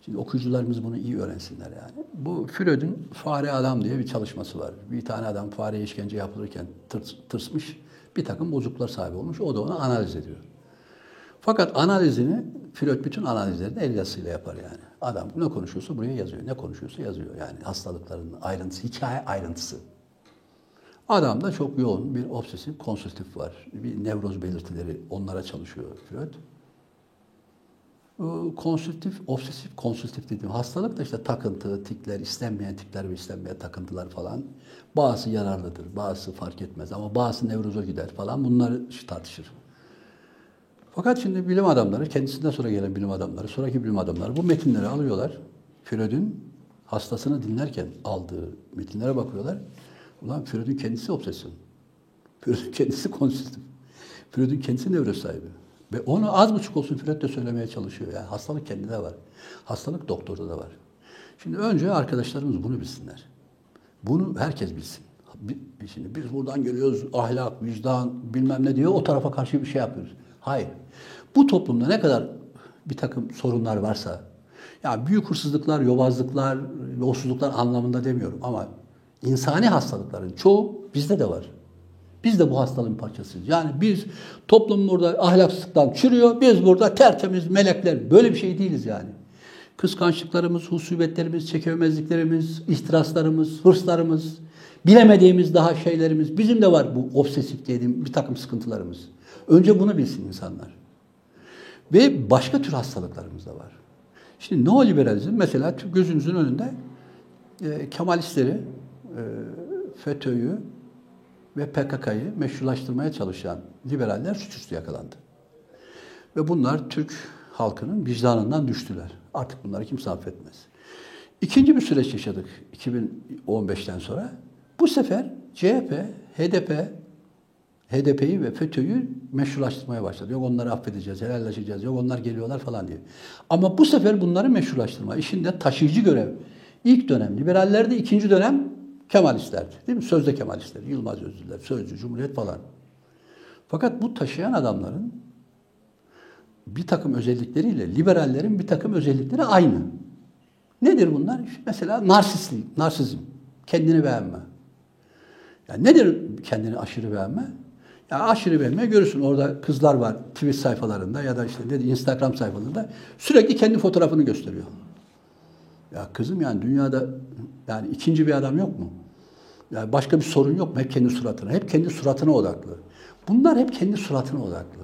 Şimdi okuyucularımız bunu iyi öğrensinler yani. Bu Freud'un Fare Adam diye bir çalışması var. Bir tane adam fareye işkence yapılırken tırs, tırsmış, bir takım bozukluklar sahibi olmuş. O da onu analiz ediyor. Fakat analizini, Freud bütün analizlerini el yazısıyla yapar yani. Adam ne konuşuyorsa buraya yazıyor, ne konuşuyorsa yazıyor. Yani hastalıkların ayrıntısı, hikaye ayrıntısı. Adamda çok yoğun bir obsesif konsültif var. Bir nevroz belirtileri onlara çalışıyor Freud. Bu Konsültif, obsesif konsültif dediğim hastalık da işte takıntı, tikler, istenmeyen tikler ve istenmeyen takıntılar falan. Bazısı yararlıdır, bazısı fark etmez ama bazısı nevroza gider falan bunları tartışır. Fakat şimdi bilim adamları, kendisinden sonra gelen bilim adamları, sonraki bilim adamları bu metinleri alıyorlar. Freud'un hastasını dinlerken aldığı metinlere bakıyorlar. Ulan Freud'un kendisi obsesyon. Freud'un kendisi konsültif. Freud'un kendisi nevroz sahibi. Ve onu az buçuk olsun Freud de söylemeye çalışıyor. Yani hastalık kendinde var. Hastalık doktorda da var. Şimdi önce arkadaşlarımız bunu bilsinler. Bunu herkes bilsin. Bi- Şimdi biz buradan geliyoruz ahlak, vicdan bilmem ne diyor o tarafa karşı bir şey yapıyoruz. Hayır. Bu toplumda ne kadar bir takım sorunlar varsa yani büyük hırsızlıklar, yobazlıklar, yolsuzluklar anlamında demiyorum ama insani hastalıkların çoğu bizde de var. Biz de bu hastalığın parçasıyız. Yani biz toplum burada ahlaksızlıktan çürüyor, biz burada tertemiz melekler. Böyle bir şey değiliz yani. Kıskançlıklarımız, husubetlerimiz, çekememezliklerimiz, ihtiraslarımız, hırslarımız, bilemediğimiz daha şeylerimiz bizim de var bu obsesif dediğim bir takım sıkıntılarımız. Önce bunu bilsin insanlar. Ve başka tür hastalıklarımız da var. Şimdi neoliberalizm mesela gözünüzün önünde e, Kemalistleri, e, FETÖ'yü ve PKK'yı meşrulaştırmaya çalışan liberaller suçüstü yakalandı. Ve bunlar Türk halkının vicdanından düştüler. Artık bunları kimse affetmez. İkinci bir süreç yaşadık 2015'ten sonra. Bu sefer CHP, HDP, HDP'yi ve FETÖ'yü meşrulaştırmaya başladı. Yok onları affedeceğiz, helallaşacağız, yok onlar geliyorlar falan diye. Ama bu sefer bunları meşrulaştırma işinde taşıyıcı görev. İlk dönem liberallerde, ikinci dönem Kemalistlerdi. Değil mi? Sözde Kemalistler, Yılmaz Özdiller, Sözcü, Cumhuriyet falan. Fakat bu taşıyan adamların bir takım özellikleriyle liberallerin bir takım özellikleri aynı. Nedir bunlar? Mesela narsistlik, narsizm, kendini beğenme. Yani nedir kendini aşırı beğenme? Ya aşırı beğenme görürsün orada kızlar var tweet sayfalarında ya da işte ne Instagram sayfalarında sürekli kendi fotoğrafını gösteriyor. Ya kızım yani dünyada yani ikinci bir adam yok mu? Yani başka bir sorun yok mu? Hep kendi suratına. Hep kendi suratına odaklı. Bunlar hep kendi suratına odaklı.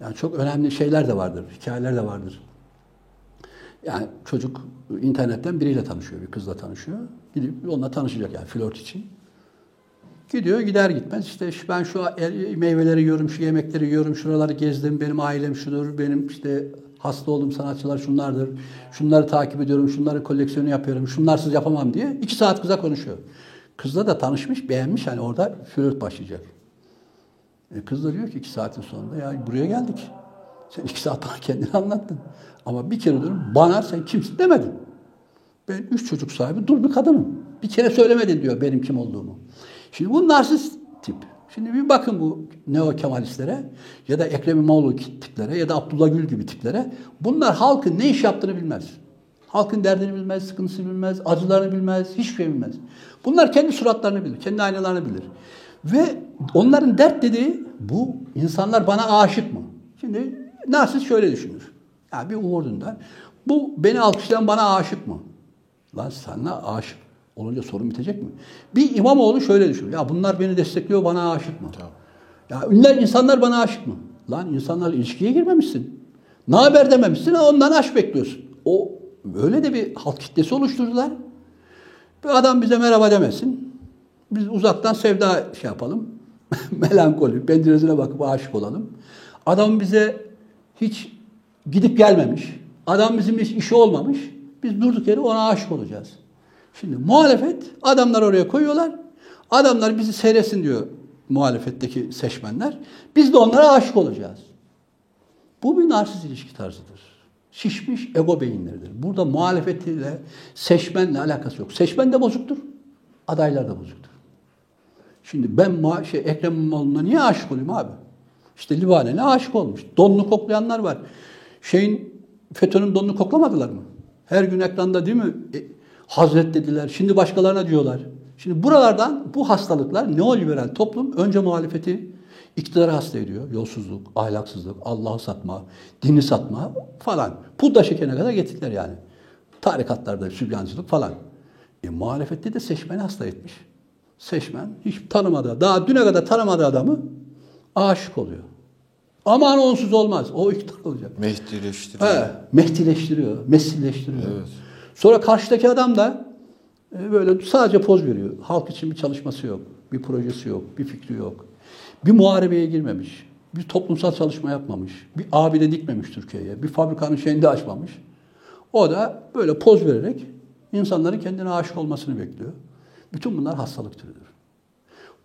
Yani çok önemli şeyler de vardır, hikayeler de vardır. Yani çocuk internetten biriyle tanışıyor, bir kızla tanışıyor. Gidip onunla tanışacak yani flört için. Gidiyor gider gitmez işte ben şu el- meyveleri yiyorum, şu yemekleri yiyorum, şuraları gezdim, benim ailem şudur, benim işte hasta olduğum sanatçılar şunlardır, şunları takip ediyorum, şunların koleksiyonu yapıyorum, şunlarsız yapamam diye iki saat kıza konuşuyor. Kızla da tanışmış, beğenmiş hani orada flört başlayacak. E kız da diyor ki iki saatin sonunda ya buraya geldik. Sen iki saat bana kendini anlattın. Ama bir kere diyorum bana sen kimsin demedin. Ben üç çocuk sahibi dul bir kadınım. Bir kere söylemedin diyor benim kim olduğumu. Şimdi bu narsist tip. Şimdi bir bakın bu neo kemalistlere ya da Ekrem İmamoğlu tiplere ya da Abdullah Gül gibi tiplere. Bunlar halkın ne iş yaptığını bilmez. Halkın derdini bilmez, sıkıntısını bilmez, acılarını bilmez, hiçbir şey bilmez. Bunlar kendi suratlarını bilir, kendi aynalarını bilir. Ve onların dert dediği bu insanlar bana aşık mı? Şimdi narsist şöyle düşünür. Ya bir Uğur Dündar, bu beni alkışlayan bana aşık mı? Lan sana aşık olunca sorun bitecek mi? Bir İmamoğlu şöyle düşünüyor. Ya bunlar beni destekliyor bana aşık mı? Ya ünler insanlar bana aşık mı? Lan insanlarla ilişkiye girmemişsin. Ne haber dememişsin ondan aşk bekliyorsun. O böyle de bir halk kitlesi oluşturdular. Bir adam bize merhaba demesin. Biz uzaktan sevda şey yapalım. Melankoli, penceresine bakıp aşık olalım. Adam bize hiç gidip gelmemiş. Adam bizim hiç işi olmamış. Biz durduk yere ona aşık olacağız. Şimdi muhalefet adamlar oraya koyuyorlar. Adamlar bizi seyretsin diyor muhalefetteki seçmenler. Biz de onlara aşık olacağız. Bu bir narsist ilişki tarzıdır. Şişmiş ego beyinleridir. Burada muhalefetiyle, seçmenle alakası yok. Seçmen de bozuktur, adaylar da bozuktur. Şimdi ben şey, Ekrem İmamoğlu'na niye aşık olayım abi? İşte Livaneli aşık olmuş. Donunu koklayanlar var. Şeyin FETÖ'nün donunu koklamadılar mı? Her gün ekranda değil mi? E, Hazret dediler. Şimdi başkalarına diyorlar. Şimdi buralardan bu hastalıklar neoliberal toplum önce muhalefeti iktidarı hasta ediyor. Yolsuzluk, ahlaksızlık, Allah'ı satma, dini satma falan. Pudra şekerine kadar getirdiler yani. Tarikatlarda sübyancılık falan. E, muhalefette de seçmeni hasta etmiş. Seçmen hiç tanımadığı, daha düne kadar tanımadığı adamı aşık oluyor. Aman onsuz olmaz. O iktidar olacak. Mehdileştiriyor. He, Mehdileştiriyor, mesilleştiriyor. Evet. Sonra karşıdaki adam da e, böyle sadece poz veriyor. Halk için bir çalışması yok, bir projesi yok, bir fikri yok. Bir muharebeye girmemiş, bir toplumsal çalışma yapmamış, bir abide dikmemiş Türkiye'ye, bir fabrikanın şeyini de açmamış. O da böyle poz vererek insanların kendine aşık olmasını bekliyor. Bütün bunlar hastalık türüdür.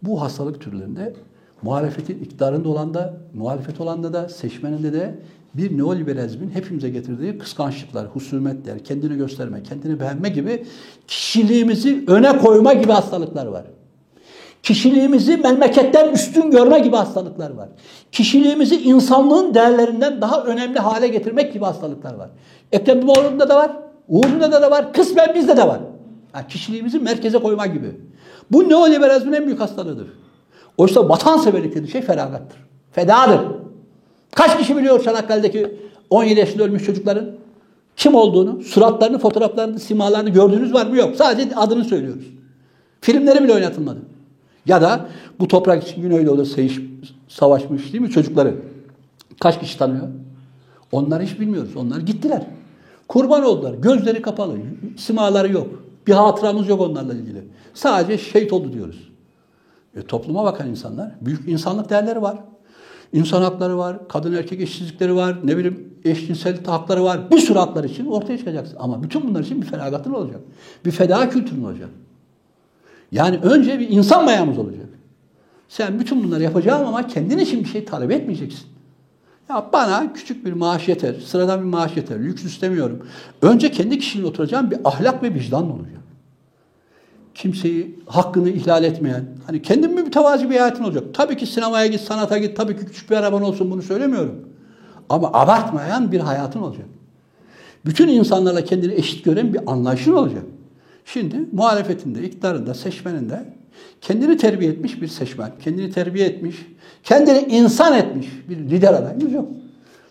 Bu hastalık türlerinde muhalefetin iktidarında olan da, muhalefet olan da da, seçmeninde de bir neoliberalizmin hepimize getirdiği kıskançlıklar, husumetler, kendini gösterme, kendini beğenme gibi kişiliğimizi öne koyma gibi hastalıklar var. Kişiliğimizi memleketten üstün görme gibi hastalıklar var. Kişiliğimizi insanlığın değerlerinden daha önemli hale getirmek gibi hastalıklar var. Ekrem İmamoğlu'nda da var, Uğur'unda da, da var, kısmen bizde de var. Yani kişiliğimizi merkeze koyma gibi. Bu neoliberalizmin en büyük hastalığıdır. Oysa vatanseverlik dediği şey feragattır. Fedadır. Kaç kişi biliyor Çanakkale'deki 17 yaşında ölmüş çocukların kim olduğunu, suratlarını, fotoğraflarını, simalarını gördüğünüz var mı? Yok. Sadece adını söylüyoruz. Filmleri bile oynatılmadı. Ya da bu toprak için Güneydoğu'da seyiş, savaşmış değil mi çocukları? Kaç kişi tanıyor? Onları hiç bilmiyoruz. Onlar gittiler. Kurban oldular. Gözleri kapalı. Simaları yok. Bir hatıramız yok onlarla ilgili. Sadece şehit oldu diyoruz. E, topluma bakan insanlar, büyük insanlık değerleri var. İnsan hakları var, kadın erkek eşitsizlikleri var, ne bileyim eşcinsel hakları var. Bir sürü haklar için ortaya çıkacaksın. Ama bütün bunlar için bir feragatın olacak. Bir feda kültürün olacak. Yani önce bir insan mayamız olacak. Sen bütün bunları yapacaksın ama kendin için bir şey talep etmeyeceksin. Ya bana küçük bir maaş yeter, sıradan bir maaş yeter, lüks istemiyorum. Önce kendi kişiliğine oturacağın bir ahlak ve vicdan olacak. Kimseyi hakkını ihlal etmeyen, hani kendin mütevazi bir hayatın olacak. Tabii ki sinemaya git, sanata git, tabii ki küçük bir araban olsun bunu söylemiyorum. Ama abartmayan bir hayatın olacak. Bütün insanlarla kendini eşit gören bir anlayışın olacak. Şimdi muhalefetinde, iktidarında, seçmeninde kendini terbiye etmiş bir seçmen, kendini terbiye etmiş, kendini insan etmiş bir lider adayımız yok.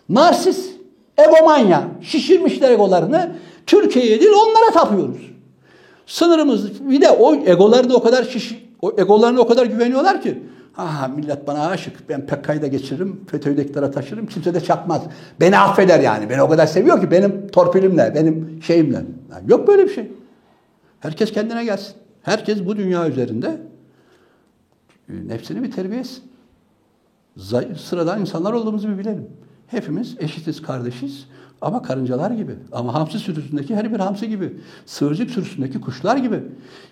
Narsist, egomanya, şişirmişler egolarını Türkiye'ye değil onlara tapıyoruz. Sınırımız bir de o egolarını o kadar şiş, o egolarına o kadar güveniyorlar ki Ha millet bana aşık. Ben PKK'yı da geçiririm. FETÖ'yü de iktidara taşırım. Kimse de çakmaz. Beni affeder yani. Beni o kadar seviyor ki benim torpilimle, benim şeyimle. Yani yok böyle bir şey. Herkes kendine gelsin. Herkes bu dünya üzerinde e, nefsini bir terbiye etsin. Sıradan insanlar olduğumuzu bir bilelim. Hepimiz eşitiz, kardeşiz ama karıncalar gibi. Ama hamsi sürüsündeki her bir hamsi gibi. Sığırcık sürüsündeki kuşlar gibi.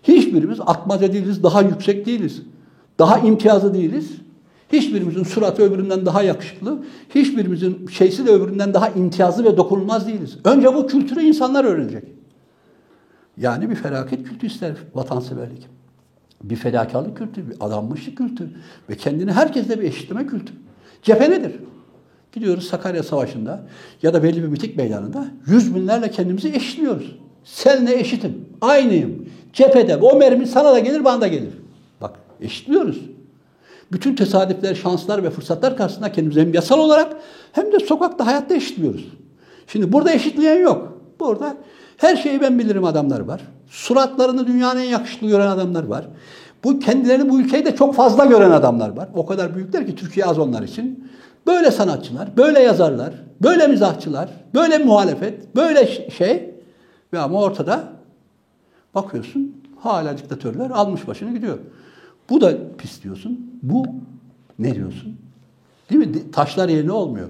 Hiçbirimiz atmaca değiliz, daha yüksek değiliz. Daha imtiyazlı değiliz. Hiçbirimizin suratı öbüründen daha yakışıklı. Hiçbirimizin şeysi de öbüründen daha imtiyazlı ve dokunulmaz değiliz. Önce bu kültürü insanlar öğrenecek. Yani bir felaket kültü ister vatanseverlik. Bir fedakarlık kültürü, bir adanmışlık kültürü ve kendini herkesle bir eşitleme kültürü. Cephe nedir? Gidiyoruz Sakarya Savaşı'nda ya da belli bir mitik meydanında yüz binlerle kendimizi eşitliyoruz. Seninle eşitim, aynıyım. Cephede o mermi sana da gelir, bana da gelir. Bak eşitliyoruz. Bütün tesadüfler, şanslar ve fırsatlar karşısında kendimizi hem yasal olarak hem de sokakta hayatta eşitliyoruz. Şimdi burada eşitleyen yok. Burada her şeyi ben bilirim adamlar var. Suratlarını dünyanın en yakışıklı gören adamlar var. Bu kendilerini bu ülkeyi de çok fazla gören adamlar var. O kadar büyükler ki Türkiye az onlar için. Böyle sanatçılar, böyle yazarlar, böyle mizahçılar, böyle muhalefet, böyle şey ve ama ortada bakıyorsun hala diktatörler almış başını gidiyor. Bu da pis diyorsun. Bu ne diyorsun? Değil mi? Taşlar yerine olmuyor.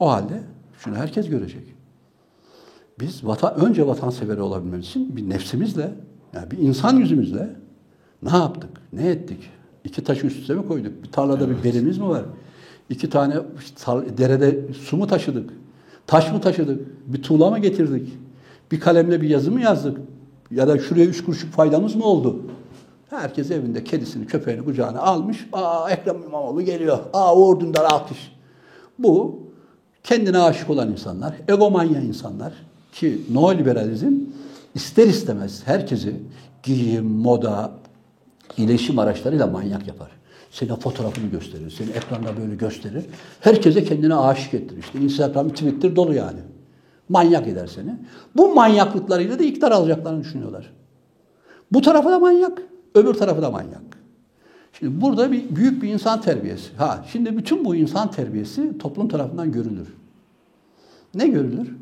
O halde şunu herkes görecek. Biz vatan, önce vatansever olabilmemiz için bir nefsimizle, yani bir insan yüzümüzle ne yaptık, ne ettik? İki taşı üst üste mi koyduk? Bir tarlada bir belimiz mi var? İki tane derede su mu taşıdık? Taş mı taşıdık? Bir tuğla mı getirdik? Bir kalemle bir yazı mı yazdık? Ya da şuraya üç kuruşluk faydamız mı oldu? Herkes evinde kedisini, köpeğini kucağına almış. Aa Ekrem İmamoğlu geliyor. Aa Uğur Dündar alkış. Bu kendine aşık olan insanlar, egomanya insanlar ki neoliberalizm ister istemez herkesi giyim, moda, iletişim araçlarıyla manyak yapar. Senin fotoğrafını gösterir, seni ekranda böyle gösterir. Herkese kendine aşık ettirir. İşte Instagram, Twitter dolu yani. Manyak eder seni. Bu manyaklıklarıyla da iktidar alacaklarını düşünüyorlar. Bu tarafı da manyak, öbür tarafı da manyak. Şimdi burada bir büyük bir insan terbiyesi. Ha, şimdi bütün bu insan terbiyesi toplum tarafından görülür. Ne görülür?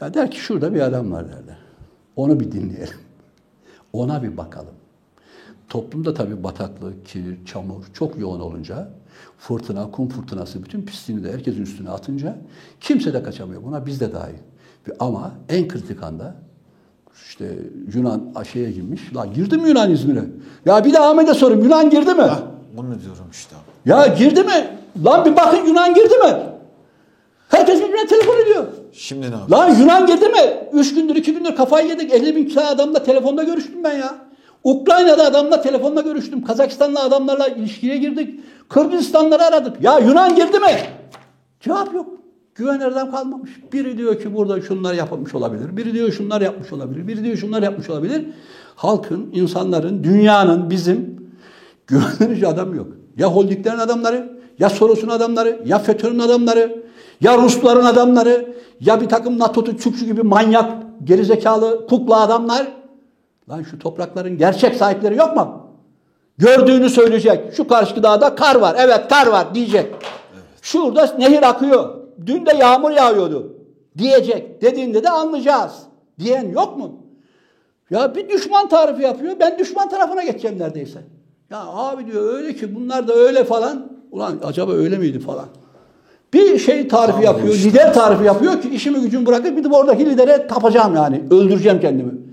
Ya der ki şurada bir adam var derler. Onu bir dinleyelim. Ona bir bakalım. Toplumda tabii bataklık, kir, çamur çok yoğun olunca fırtına, kum fırtınası bütün pisliğini de herkesin üstüne atınca kimse de kaçamıyor. Buna biz de dahil. Ama en kritik anda işte Yunan şeye girmiş. La girdi mi Yunan İzmir'e? Ya bir de Ahmet'e sorayım. Yunan girdi mi? Hah, bunu diyorum işte. Ya girdi mi? Lan bir bakın Yunan girdi mi? Herkes birbirine telefon ediyor. Şimdi ne yapalım? Lan Yunan girdi mi? Üç gündür, iki gündür kafayı yedik. 50 bin kilo adamla telefonda görüştüm ben ya. Ukrayna'da adamla telefonda görüştüm. Kazakistan'la adamlarla ilişkiye girdik. Kırgızistanları aradık. Ya Yunan girdi mi? Cevap yok. Güven nereden kalmamış. Biri diyor ki burada şunlar yapılmış olabilir. Biri diyor şunlar yapmış olabilir. Biri diyor şunlar yapmış olabilir. Halkın, insanların, dünyanın, bizim güvenilir adam yok. Ya holdinglerin adamları, ya Soros'un adamları, ya FETÖ'nün adamları, ya Rusların adamları, ya bir takım NATO Türkçü gibi manyak, gerizekalı, kukla adamlar. Lan şu toprakların gerçek sahipleri yok mu? Gördüğünü söyleyecek. Şu karşı dağda kar var. Evet kar var diyecek. Şurada nehir akıyor. Dün de yağmur yağıyordu. Diyecek. Dediğinde de anlayacağız. Diyen yok mu? Ya bir düşman tarifi yapıyor. Ben düşman tarafına geçeceğim neredeyse. Ya abi diyor öyle ki bunlar da öyle falan. Ulan acaba öyle miydi falan. Bir şey tarifi yapıyor, lider tarifi yapıyor ki işimi gücümü bırakıp gidip oradaki lidere tapacağım yani. Öldüreceğim kendimi.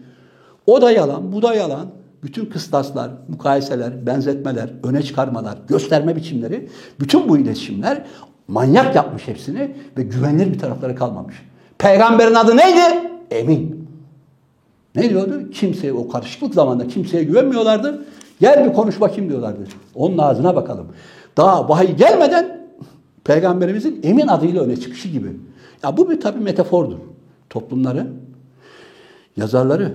O da yalan, bu da yalan. Bütün kıstaslar, mukayeseler, benzetmeler, öne çıkarmalar, gösterme biçimleri, bütün bu iletişimler manyak yapmış hepsini ve güvenilir bir tarafları kalmamış. Peygamberin adı neydi? Emin. Ne diyordu? Kimseye o karışıklık zamanında kimseye güvenmiyorlardı. Gel bir konuş bakayım diyorlardı. Onun ağzına bakalım. Daha vahiy gelmeden peygamberimizin emin adıyla öne çıkışı gibi. Ya bu bir tabi metafordur. Toplumları, yazarları,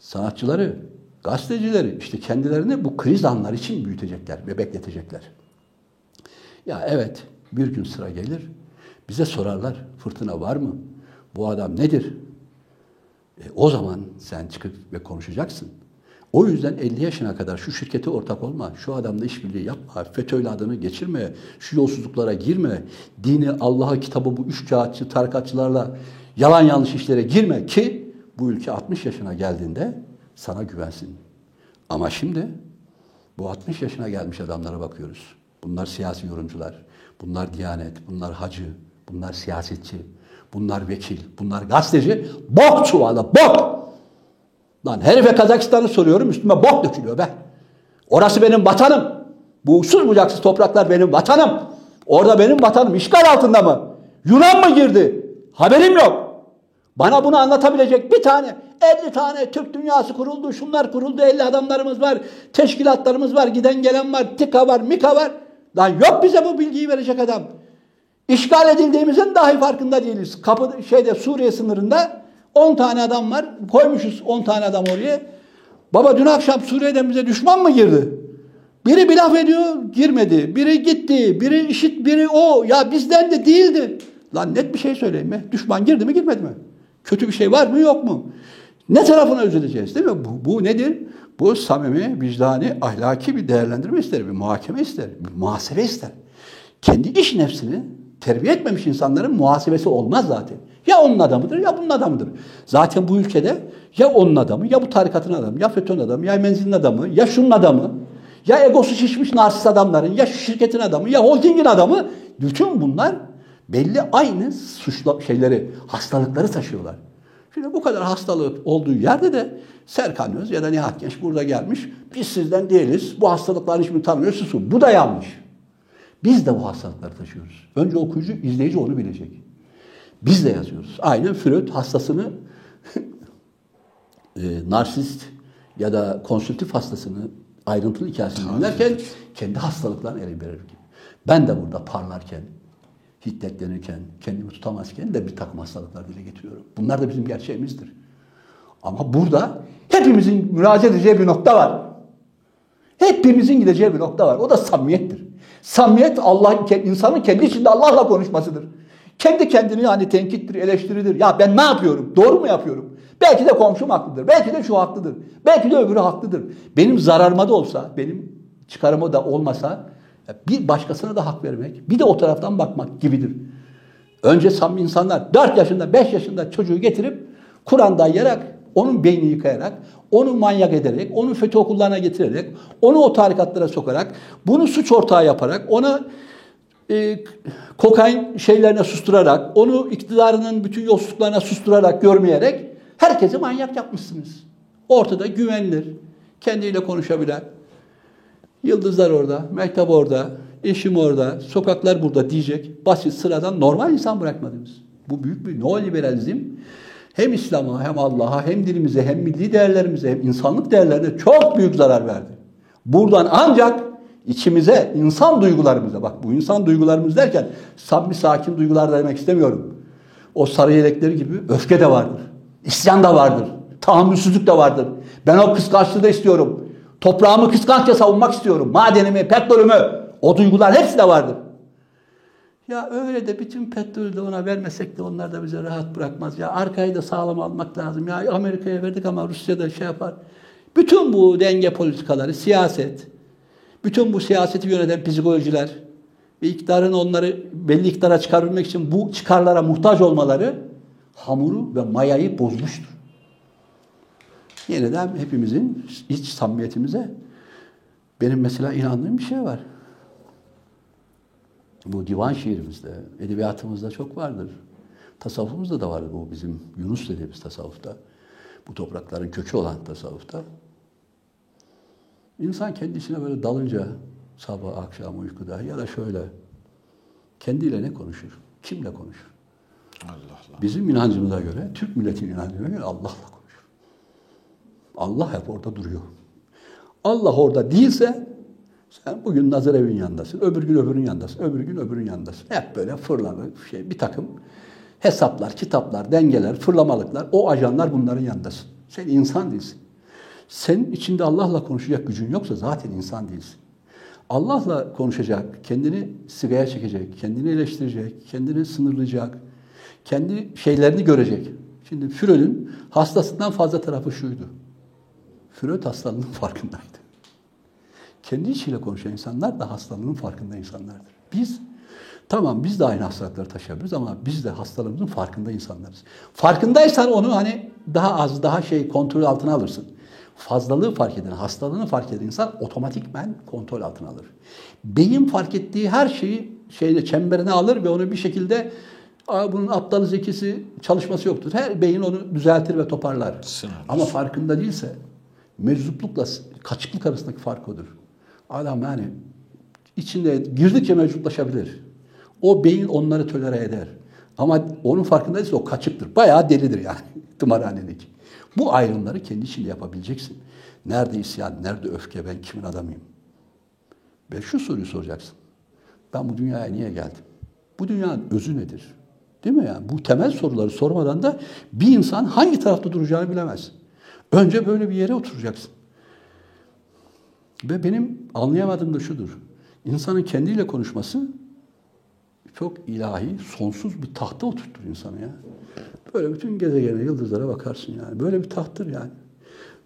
sanatçıları, gazetecileri işte kendilerini bu kriz anları için büyütecekler ve bekletecekler. Ya evet bir gün sıra gelir bize sorarlar fırtına var mı? Bu adam nedir? E, o zaman sen çıkıp ve konuşacaksın. O yüzden 50 yaşına kadar şu şirkete ortak olma, şu adamla işbirliği yapma, FETÖ'yle adını geçirme, şu yolsuzluklara girme, dini, Allah'a, kitabı bu üç kağıtçı, tarikatçılarla yalan yanlış işlere girme ki bu ülke 60 yaşına geldiğinde sana güvensin. Ama şimdi Bu 60 yaşına gelmiş adamlara bakıyoruz. Bunlar siyasi yorumcular, bunlar diyanet, bunlar hacı, bunlar siyasetçi, bunlar vekil, bunlar gazeteci. Bok çuvalı, bok! Lan herife Kazakistan'ı soruyorum üstüme bok dökülüyor be. Orası benim vatanım. Bu uçsuz bucaksız topraklar benim vatanım. Orada benim vatanım işgal altında mı? Yunan mı girdi? Haberim yok. Bana bunu anlatabilecek bir tane, 50 tane Türk dünyası kuruldu, şunlar kuruldu, 50 adamlarımız var, teşkilatlarımız var, giden gelen var, TİKA var, MİKA var. Lan yok bize bu bilgiyi verecek adam. İşgal edildiğimizin dahi farkında değiliz. Kapı şeyde Suriye sınırında 10 tane adam var. Koymuşuz 10 tane adam oraya. Baba dün akşam Suriye'den bize düşman mı girdi? Biri bir laf ediyor, girmedi. Biri gitti, biri işit, biri o. Ya bizden de değildi. Lan net bir şey söyleyeyim mi? Düşman girdi mi, girmedi mi? Kötü bir şey var mı, yok mu? Ne tarafına üzüleceğiz değil mi? Bu, bu nedir? Bu samimi, vicdani, ahlaki bir değerlendirme ister, bir muhakeme ister, bir muhasebe ister. Kendi iş nefsini terbiye etmemiş insanların muhasebesi olmaz zaten. Ya onun adamıdır ya bunun adamıdır. Zaten bu ülkede ya onun adamı ya bu tarikatın adamı ya FETÖ'nün adamı ya menzilin adamı ya şunun adamı ya egosu şişmiş narsist adamların ya şu şirketin adamı ya holdingin adamı bütün bunlar belli aynı suçla şeyleri, hastalıkları taşıyorlar. Şimdi bu kadar hastalık olduğu yerde de Serkan Öz ya da Nihat Genç burada gelmiş. Biz sizden değiliz. Bu hastalıkların hiçbirini tanımıyoruz. Susun. Bu da yanlış. Biz de bu hastalıkları taşıyoruz. Önce okuyucu, izleyici onu bilecek. Biz de yazıyoruz. Aynen Freud hastasını e, narsist ya da konsültif hastasını ayrıntılı hikayesini dinlerken kendi hastalıklarını ele verir gibi. Ben de burada parlarken, hiddetlenirken, kendimi tutamazken de bir takım hastalıklar dile getiriyorum. Bunlar da bizim gerçeğimizdir. Ama burada hepimizin müracaat edeceği bir nokta var. Hepimizin gideceği bir nokta var. O da samimiyettir. Samimiyet Allah insanın kendi içinde Allah'la konuşmasıdır. Kendi kendini yani tenkittir, eleştiridir. Ya ben ne yapıyorum? Doğru mu yapıyorum? Belki de komşum haklıdır. Belki de şu haklıdır. Belki de öbürü haklıdır. Benim zararıma da olsa, benim çıkarıma da olmasa bir başkasına da hak vermek, bir de o taraftan bakmak gibidir. Önce samimi insanlar 4 yaşında, 5 yaşında çocuğu getirip Kur'an dayayarak, onun beynini yıkayarak, onu manyak ederek, onu FETÖ okullarına getirerek, onu o tarikatlara sokarak, bunu suç ortağı yaparak, ona e, kokain şeylerine susturarak, onu iktidarının bütün yolsuzluklarına susturarak, görmeyerek herkesi manyak yapmışsınız. Ortada güvenilir, kendiyle konuşabilen, yıldızlar orada, mektep orada, eşim orada, sokaklar burada diyecek basit sıradan normal insan bırakmadınız. Bu büyük bir neoliberalizm hem İslam'a hem Allah'a hem dilimize hem milli değerlerimize hem insanlık değerlerine çok büyük zarar verdi. Buradan ancak içimize, insan duygularımıza, bak bu insan duygularımız derken samimi sakin duygular demek istemiyorum. O sarı yelekleri gibi öfke de vardır. İsyan da vardır. Tahammülsüzlük de vardır. Ben o kıskançlığı da istiyorum. Toprağımı kıskançça savunmak istiyorum. Madenimi, petrolümü. O duygular hepsi de vardır. Ya öyle de bütün petrolü de ona vermesek de onlar da bize rahat bırakmaz. Ya arkayı da sağlam almak lazım. Ya Amerika'ya verdik ama Rusya da şey yapar. Bütün bu denge politikaları, siyaset, bütün bu siyaseti yöneten psikolojiler ve iktidarın onları belli iktidara çıkarabilmek için bu çıkarlara muhtaç olmaları hamuru ve mayayı bozmuştur. Yeniden hepimizin iç samimiyetimize benim mesela inandığım bir şey var. Bu divan şiirimizde, edebiyatımızda çok vardır. Tasavvufumuzda da vardır bu bizim Yunus dediğimiz tasavvufta. Bu toprakların kökü olan tasavvufta. İnsan kendisine böyle dalınca sabah akşam uykuda ya da şöyle kendiyle ne konuşur? Kimle konuşur? Allah Allah. Bizim inancımıza göre, Türk milletinin inancına göre Allah'la. Allah hep orada duruyor. Allah orada değilse sen bugün Nazarevin yanındasın, öbür gün öbürün yanındasın, öbür gün öbürün yanındasın. Hep böyle fırlama, şey, bir takım hesaplar, kitaplar, dengeler, fırlamalıklar, o ajanlar bunların yanındasın. Sen insan değilsin. Senin içinde Allah'la konuşacak gücün yoksa zaten insan değilsin. Allah'la konuşacak, kendini sigaya çekecek, kendini eleştirecek, kendini sınırlayacak, kendi şeylerini görecek. Şimdi Freud'un hastasından fazla tarafı şuydu. Freud hastalığının farkındaydı. Kendi içiyle konuşan insanlar da hastalığının farkında insanlardır. Biz tamam biz de aynı hastalıkları taşıyabiliriz ama biz de hastalığımızın farkında insanlarız. Farkındaysan onu hani daha az daha şey kontrol altına alırsın. fazlalığı fark eden, hastalığını fark eden insan otomatikmen kontrol altına alır. Beyin fark ettiği her şeyi şeyde çemberine alır ve onu bir şekilde bunun aptalı zekisi çalışması yoktur. Her beyin onu düzeltir ve toparlar. Sınırlar. Ama farkında değilse meczuplukla kaçıklık arasındaki fark odur. Adam yani içinde girdikçe mevcutlaşabilir. O beyin onları tölere eder. Ama onun farkındaysa o kaçıktır. Bayağı delidir yani tımarhanedeki. Bu ayrımları kendi içinde yapabileceksin. Nerede isyan, nerede öfke, ben kimin adamıyım? Ve şu soruyu soracaksın. Ben bu dünyaya niye geldim? Bu dünyanın özü nedir? Değil mi yani? Bu temel soruları sormadan da bir insan hangi tarafta duracağını bilemez. Önce böyle bir yere oturacaksın. Ve benim anlayamadığım da şudur. İnsanın kendiyle konuşması çok ilahi, sonsuz bir tahta oturtur insanı ya. Böyle bütün gezegene, yıldızlara bakarsın yani. Böyle bir tahttır yani.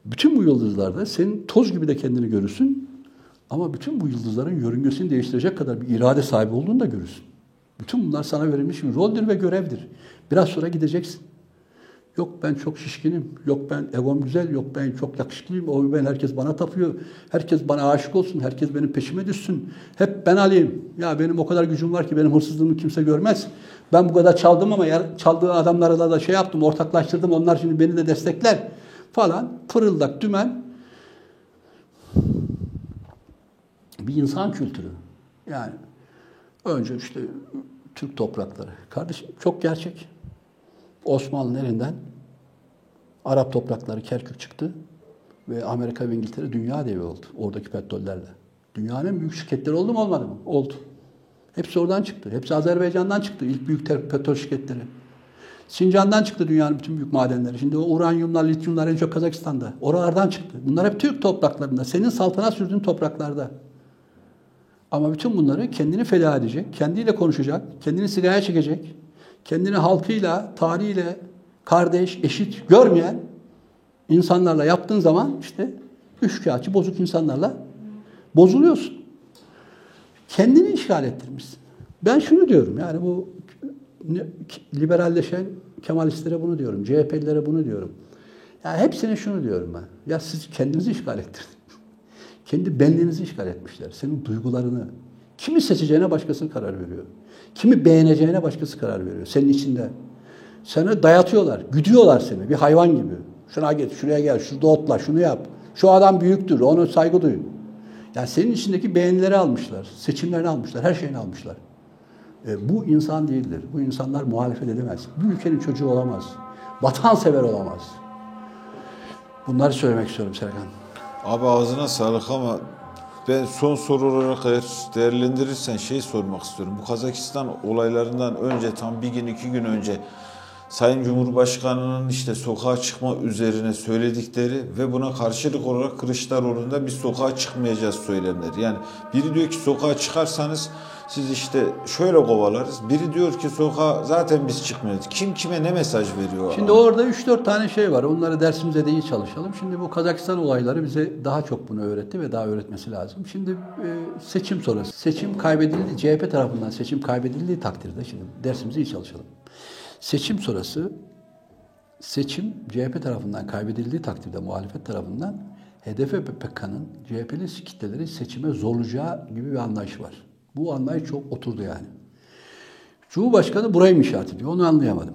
Bütün bu yıldızlarda senin toz gibi de kendini görürsün. Ama bütün bu yıldızların yörüngesini değiştirecek kadar bir irade sahibi olduğunu da görürsün. Bütün bunlar sana verilmiş bir roldür ve görevdir. Biraz sonra gideceksin. Yok ben çok şişkinim, yok ben egom güzel, yok ben çok yakışıklıyım, o ben herkes bana tapıyor, herkes bana aşık olsun, herkes benim peşime düşsün. Hep ben alayım. Ya benim o kadar gücüm var ki benim hırsızlığımı kimse görmez. Ben bu kadar çaldım ama ya, çaldığı adamlara da şey yaptım, ortaklaştırdım, onlar şimdi beni de destekler falan. Pırıldak, dümen. Bir insan kültürü. Yani önce işte Türk toprakları. Kardeşim çok gerçek. Osmanlı'nın elinden Arap toprakları Kerkük çıktı ve Amerika ve İngiltere dünya devi oldu oradaki petrollerle. Dünyanın en büyük şirketleri oldu mu olmadı mı? Oldu. Hepsi oradan çıktı. Hepsi Azerbaycan'dan çıktı. İlk büyük petrol şirketleri. Sincan'dan çıktı dünyanın bütün büyük madenleri. Şimdi o uranyumlar, lityumlar en çok Kazakistan'da. Oralardan çıktı. Bunlar hep Türk topraklarında. Senin saltanat sürdüğün topraklarda. Ama bütün bunları kendini feda edecek, kendiyle konuşacak, kendini sigaraya çekecek, kendini halkıyla, tarihiyle kardeş, eşit görmeyen insanlarla yaptığın zaman işte üçkağıtçı, bozuk insanlarla bozuluyorsun. Kendini işgal ettirmişsin. Ben şunu diyorum yani bu liberalleşen Kemalistlere bunu diyorum, CHP'lilere bunu diyorum. Ya hepsine şunu diyorum ben. Ya siz kendinizi işgal ettirdiniz. Kendi benliğinizi işgal etmişler. Senin duygularını. Kimi seçeceğine başkası karar veriyor. Kimi beğeneceğine başkası karar veriyor. Senin içinde. Sana dayatıyorlar. Güdüyorlar seni. Bir hayvan gibi. Şuna git, şuraya gel, şurada otla, şunu yap. Şu adam büyüktür, ona saygı duyun. Yani senin içindeki beğenileri almışlar, seçimlerini almışlar, her şeyini almışlar. E, bu insan değildir. Bu insanlar muhalefet edemez. Bu ülkenin çocuğu olamaz. Vatansever olamaz. Bunları söylemek istiyorum Serkan. Abi ağzına sağlık ama ben son soru olarak eğer değerlendirirsen şey sormak istiyorum. Bu Kazakistan olaylarından önce tam bir gün iki gün önce Sayın Cumhurbaşkanı'nın işte sokağa çıkma üzerine söyledikleri ve buna karşılık olarak Kılıçdaroğlu'nda biz sokağa çıkmayacağız söylemleri. Yani biri diyor ki sokağa çıkarsanız siz işte şöyle kovalarız. Biri diyor ki sokağa zaten biz çıkmıyoruz. Kim kime ne mesaj veriyor? Şimdi orada 3-4 tane şey var. Onları dersimize de iyi çalışalım. Şimdi bu Kazakistan olayları bize daha çok bunu öğretti ve daha öğretmesi lazım. Şimdi e, seçim sonrası. Seçim kaybedildi. CHP tarafından seçim kaybedildiği takdirde şimdi dersimizi iyi çalışalım. Seçim sonrası seçim CHP tarafından kaybedildiği takdirde muhalefet tarafından HDP ve PKK'nın CHP'li kitleleri seçime zorlayacağı gibi bir anlayış var. Bu anlayış çok oturdu yani. Cumhurbaşkanı burayı mı işaret ediyor? Onu anlayamadım.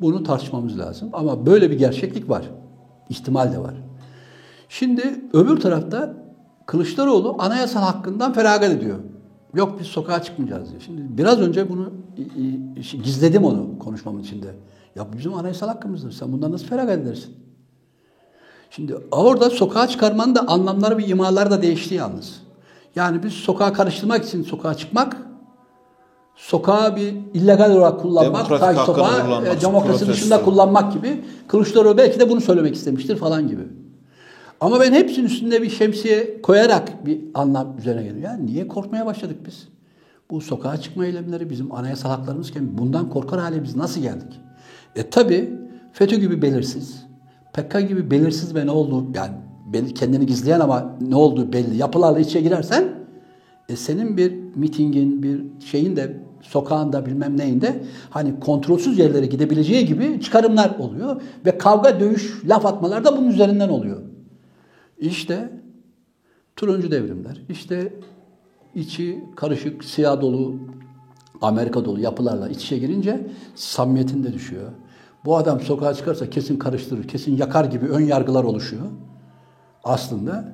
Bunu tartışmamız lazım. Ama böyle bir gerçeklik var. İhtimal de var. Şimdi öbür tarafta Kılıçdaroğlu anayasal hakkından feragat ediyor. Yok biz sokağa çıkmayacağız diye. Şimdi biraz önce bunu gizledim onu konuşmamın içinde. Ya bizim anayasal hakkımızdır. Sen bundan nasıl feragat edersin? Şimdi orada sokağa çıkarmanın da anlamları ve imaları da değişti yalnız. Yani biz sokağa karıştırmak için sokağa çıkmak, sokağı bir illegal olarak kullanmak, Demokratik sokağı e, demokrasi dışında kullanmak gibi. Kılıçdaroğlu belki de bunu söylemek istemiştir falan gibi. Ama ben hepsinin üstünde bir şemsiye koyarak bir anlam üzerine geliyor. Yani niye korkmaya başladık biz? Bu sokağa çıkma eylemleri bizim anayasal haklarımızken bundan korkar hale biz nasıl geldik? E tabi FETÖ gibi belirsiz, PKK gibi belirsiz ve ne oldu yani kendini gizleyen ama ne olduğu belli yapılarla içe girersen e senin bir mitingin, bir şeyin de sokağında bilmem neyinde hani kontrolsüz yerlere gidebileceği gibi çıkarımlar oluyor ve kavga, dövüş, laf atmalar da bunun üzerinden oluyor. İşte turuncu devrimler, işte içi karışık, siyah dolu, Amerika dolu yapılarla iç içe girince samimiyetin de düşüyor. Bu adam sokağa çıkarsa kesin karıştırır, kesin yakar gibi ön yargılar oluşuyor. Aslında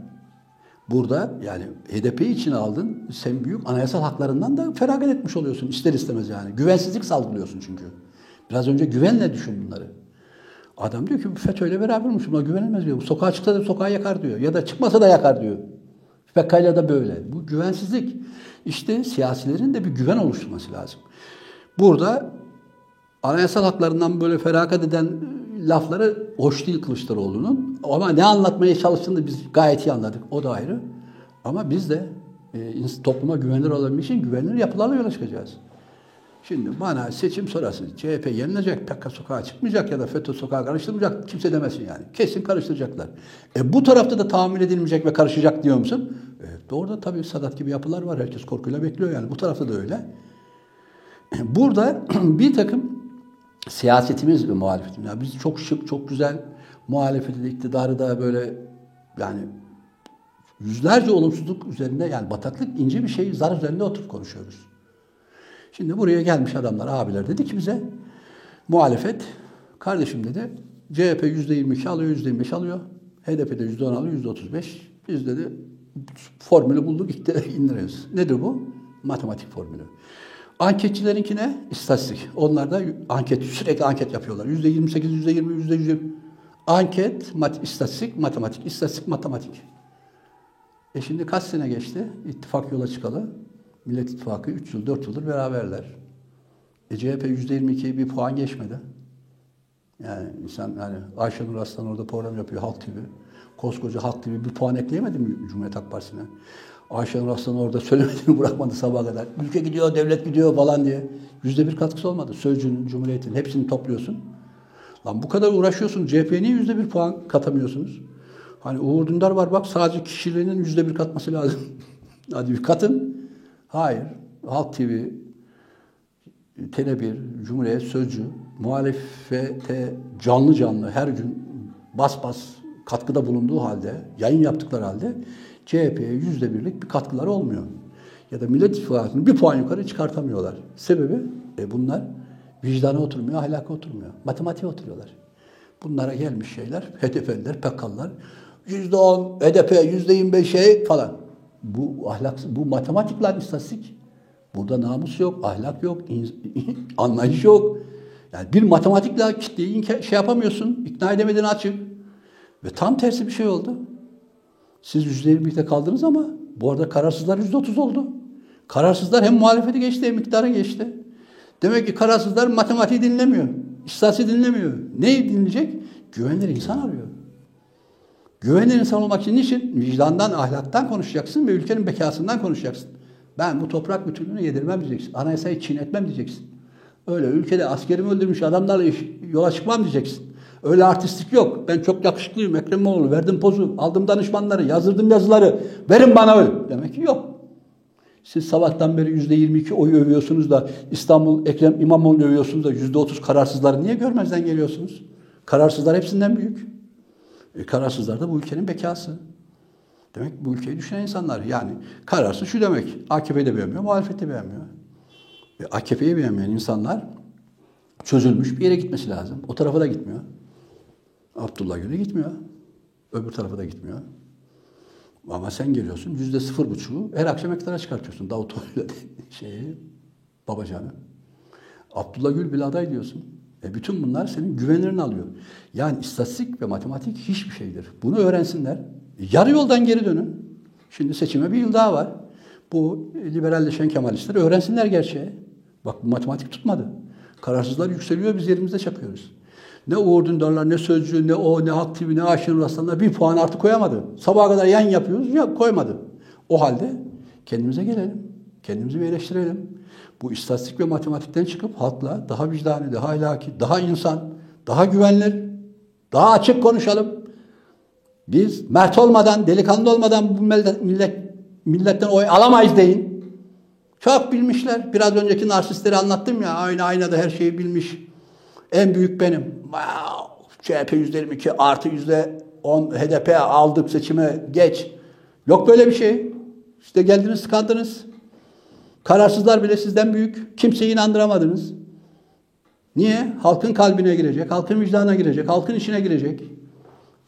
burada yani HDP için aldın, sen büyük anayasal haklarından da feragat etmiş oluyorsun ister istemez yani. Güvensizlik salgılıyorsun çünkü. Biraz önce güvenle düşün bunları. Adam diyor ki FETÖ'yle berabermiş. Buna güvenilmez diyor. Sokağa çıksa da sokağa yakar diyor. Ya da çıkmasa da yakar diyor. Pekala da böyle. Bu güvensizlik. İşte siyasilerin de bir güven oluşturması lazım. Burada anayasal haklarından böyle feragat eden lafları hoş değil Kılıçdaroğlu'nun. Ama ne anlatmaya çalıştığını biz gayet iyi anladık. O da ayrı. Ama biz de e, topluma güvenilir olabilmek için güvenilir yapılarla yola çıkacağız. Şimdi bana seçim sonrası CHP yenilecek, PKK sokağa çıkmayacak ya da FETÖ sokağa karıştırmayacak kimse demesin yani. Kesin karıştıracaklar. E bu tarafta da tahammül edilmeyecek ve karışacak diyor musun? E, orada tabii Sadat gibi yapılar var. Herkes korkuyla bekliyor yani. Bu tarafta da öyle. Burada bir takım siyasetimiz ve muhalefetimiz. Yani biz çok şık, çok güzel muhalefeti de iktidarı da böyle yani yüzlerce olumsuzluk üzerinde yani bataklık ince bir şey zar üzerinde oturup konuşuyoruz. Şimdi buraya gelmiş adamlar, abiler dedi ki bize muhalefet kardeşim dedi CHP %22 alıyor, %25 alıyor. HDP de %10 alıyor, %35. Biz dedi formülü bulduk, indiriyoruz. Nedir bu? Matematik formülü. Anketçilerinki ne? İstatistik. Onlar da anket, sürekli anket yapıyorlar. Yüzde 28, yüzde 20, yüzde 100. Anket, mat, istatistik, matematik. İstatistik, matematik. E şimdi kaç sene geçti? İttifak yola çıkalı. Millet İttifakı 3 yıl, 4 yıldır beraberler. E CHP %22'yi bir puan geçmedi. Yani insan yani Ayşenur Aslan orada program yapıyor Halk TV. Koskoca Halk TV bir puan ekleyemedi mi Cumhuriyet Halk Partisi'ne? Ayşenur Aslan orada söylemediğini bırakmadı sabaha kadar. Ülke gidiyor, devlet gidiyor falan diye. Yüzde bir katkısı olmadı. Sözcüğün, Cumhuriyet'in hepsini topluyorsun. Lan bu kadar uğraşıyorsun. CHP'ye niye yüzde bir puan katamıyorsunuz? Hani Uğur Dündar var bak sadece kişiliğinin yüzde bir katması lazım. Hadi bir katın. Hayır. Halk TV, Tele1, Cumhuriyet, Sözcü, muhalefete canlı canlı her gün bas bas katkıda bulunduğu halde, yayın yaptıkları halde CHP'ye yüzde birlik bir katkıları olmuyor. Ya da Millet İttifakı'nı bir puan yukarı çıkartamıyorlar. Sebebi e bunlar vicdana oturmuyor, ahlaka oturmuyor. Matematiğe oturuyorlar. Bunlara gelmiş şeyler, HDP'liler, PKK'lılar, yüzde on, HDP yüzde yirmi beş şey falan. Bu ahlak, bu matematik lan istatistik. Burada namus yok, ahlak yok, anlayış yok. Yani bir matematikle kitleyi şey yapamıyorsun, ikna edemediğin açık. Ve tam tersi bir şey oldu. Siz yüzde yirmi'de kaldınız ama bu arada kararsızlar yüzde otuz oldu. Kararsızlar hem muhalefeti geçti hem iktidarı geçti. Demek ki kararsızlar matematiği dinlemiyor. İstatistiği dinlemiyor. Neyi dinleyecek? Güvenilir insan arıyor. Güvenilir insan olmak için niçin? Vicdandan, ahlaktan konuşacaksın ve ülkenin bekasından konuşacaksın. Ben bu toprak bütünlüğünü yedirmem diyeceksin. Anayasayı çiğnetmem diyeceksin. Öyle ülkede askerimi öldürmüş adamlarla yola çıkmam diyeceksin. Öyle artistlik yok. Ben çok yakışıklıyım Ekrem İmamoğlu. Verdim pozu, aldım danışmanları, yazdırdım yazıları. Verin bana öyle. Demek ki yok. Siz sabahtan beri yüzde 22 oy övüyorsunuz da İstanbul Ekrem İmamoğlu övüyorsunuz da yüzde 30 kararsızları niye görmezden geliyorsunuz? Kararsızlar hepsinden büyük. E, kararsızlar da bu ülkenin bekası. Demek bu ülkeyi düşünen insanlar. Yani kararsız şu demek. AKP'yi de beğenmiyor, muhalefeti de beğenmiyor. Ve AKP'yi beğenmeyen insanlar çözülmüş bir yere gitmesi lazım. O tarafa da gitmiyor. Abdullah Gül'e gitmiyor. Öbür tarafa da gitmiyor. Ama sen geliyorsun yüzde sıfır buçuğu her akşam ekrana çıkartıyorsun. Davutoğlu'yla şeyi, Babacan'ı. Abdullah Gül bile aday diyorsun. E bütün bunlar senin güvenirini alıyor. Yani istatistik ve matematik hiçbir şeydir. Bunu öğrensinler. Yarı yoldan geri dönün. Şimdi seçime bir yıl daha var. Bu liberalleşen Kemalistler öğrensinler gerçeği. Bak bu matematik tutmadı. Kararsızlar yükseliyor, biz yerimizde çakıyoruz. Ne Uğur Dündarlar, ne Sözcü, ne o, ne Halk TV, ne Ayşenur Aslanlar bir puan artık koyamadı. Sabaha kadar yan yapıyoruz, ya koymadı. O halde kendimize gelelim. Kendimizi bir eleştirelim. Bu istatistik ve matematikten çıkıp halkla daha vicdani, daha ahlaki, daha insan, daha güvenilir, daha açık konuşalım. Biz mert olmadan, delikanlı olmadan bu millet, milletten oy alamayız deyin. Çok bilmişler. Biraz önceki narsistleri anlattım ya. Aynı aynada her şeyi bilmiş. En büyük benim. Wow. CHP yüzde 22 artı yüzde on HDP aldık seçime geç. Yok böyle bir şey. İşte geldiniz tıkandınız. Kararsızlar bile sizden büyük. Kimseyi inandıramadınız. Niye? Halkın kalbine girecek, halkın vicdanına girecek, halkın içine girecek.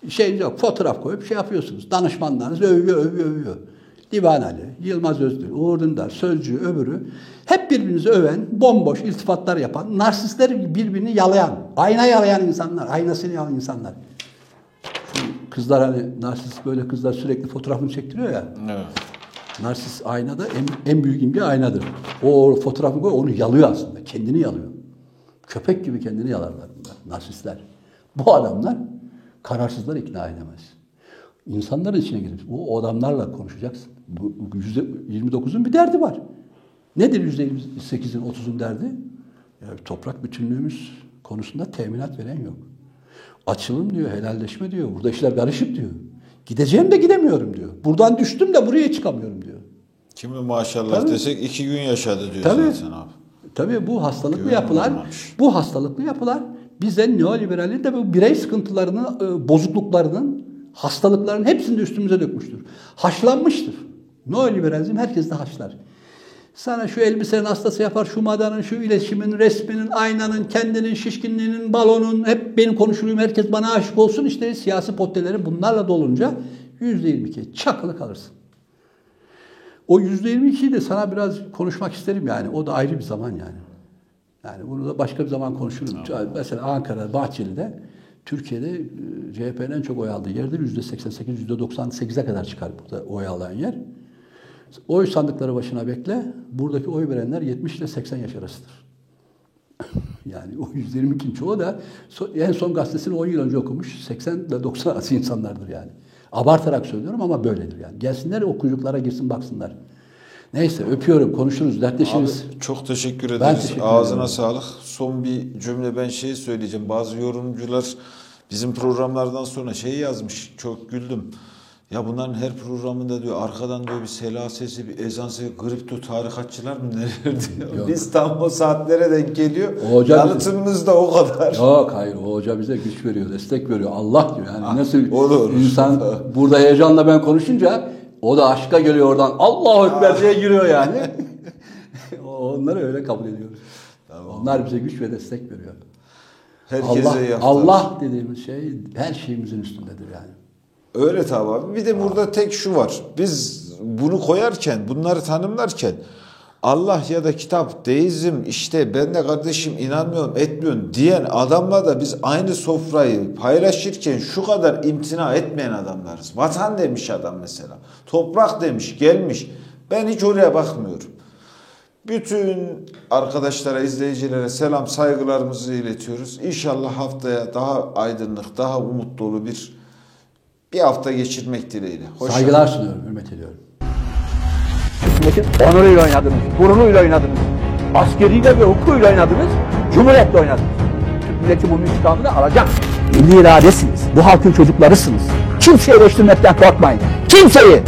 Şey yok, fotoğraf koyup şey yapıyorsunuz. Danışmanlarınız övüyor, övüyor, övüyor. Divan Ali, Yılmaz Özdil, Uğur Dündar, Sözcü, öbürü. Hep birbirinizi öven, bomboş iltifatlar yapan, narsistler birbirini yalayan, ayna yalayan insanlar, aynasını yalayan insanlar. Şu kızlar hani narsist böyle kızlar sürekli fotoğrafını çektiriyor ya. Evet. Narsist aynada en, en büyük imge aynadır. O fotoğrafı koy, onu yalıyor aslında. Kendini yalıyor. Köpek gibi kendini yalarlar bunlar. Narsistler. Bu adamlar kararsızları ikna edemez. İnsanların içine girip bu adamlarla konuşacaksın. Bu bu yüzde 29'un bir derdi var. Nedir yüzde 28'in 30'un derdi? Ya toprak bütünlüğümüz konusunda teminat veren yok. Açılım diyor, helalleşme diyor. Burada işler karışık diyor. Gideceğim de gidemiyorum diyor. Buradan düştüm de buraya çıkamıyorum diyor. Kimi maşallah Tabii. desek iki gün yaşadı diyor Tabii. zaten abi. Tabii bu hastalıklı Güven yapılar, olmamış. bu hastalıklı yapılar bize neoliberalin de bu birey sıkıntılarını, e, bozukluklarının, hastalıkların hepsini de üstümüze dökmüştür. Haşlanmıştır. Neoliberalizm herkes de haşlar. Sana şu elbisenin hastası yapar, şu madanın, şu iletişimin, resminin, aynanın, kendinin, şişkinliğinin, balonun, hep benim konuşuluyum, herkes bana aşık olsun. İşte siyasi potteleri bunlarla dolunca yüzde yirmi iki çakılı kalırsın. O yüzde yirmi ikiyi de sana biraz konuşmak isterim yani. O da ayrı bir zaman yani. Yani bunu da başka bir zaman konuşurum. Mesela Ankara, Bahçeli'de Türkiye'de e, CHP'nin en çok oy aldığı yerdir. Yüzde 88, yüzde 98'e kadar çıkar burada oy alan yer. Oy sandıkları başına bekle. Buradaki oy verenler 70 ile 80 yaş arasıdır. yani o 122'nin çoğu da en son gazetesini 10 yıl önce okumuş. 80 ile 90 arası insanlardır yani. Abartarak söylüyorum ama böyledir yani. Gelsinler o kuyruklara girsin baksınlar. Neyse öpüyorum, konuşuruz, dertleşiriz. Abi çok teşekkür Ben ederiz. teşekkür Ağzına ederim. sağlık. Son bir cümle ben şey söyleyeceğim. Bazı yorumcular bizim programlardan sonra şey yazmış. Çok güldüm. Ya bunların her programında diyor arkadan diyor bir sela sesi, bir ezan sesi, kripto tarikatçılar mı neler diyor. Yok. Biz tam o saatlere denk geliyor. O hocam- Yanıtımız da o kadar. Yok hayır o hoca bize güç veriyor, destek veriyor. Allah diyor yani Ah, nasıl olur. insan burada heyecanla ben konuşunca o da aşka geliyor oradan Allahu Ekber diye giriyor yani. Onları öyle kabul ediyoruz. Onlar bize güç ve destek veriyor. Herkese Allah. Allah dediğimiz şey her şeyimizin üstündedir yani. Öyle tabi abi. Bir de burada tek şu var. Biz bunu koyarken, bunları tanımlarken Allah ya da kitap, deizm işte ben de kardeşim inanmıyorum, etmiyorum diyen adamla da biz aynı sofrayı paylaşırken şu kadar imtina etmeyen adamlarız. Vatan demiş adam mesela. Toprak demiş, gelmiş. Ben hiç oraya bakmıyorum. Bütün arkadaşlara, izleyicilere selam, saygılarımızı iletiyoruz. İnşallah haftaya daha aydınlık, daha umut dolu bir bir hafta geçirmek dileğiyle. Hoşça Saygılar sunuyorum, hürmet ediyorum. Milletin onuruyla oynadınız, gururuyla oynadınız. Askeriyle ve hukukuyla oynadınız, cumhuriyetle oynadınız. Türk milleti bunun intikamını alacak. Milli iradesiniz, bu halkın çocuklarısınız. Kimseyi eleştirmekten korkmayın. Kimseyi!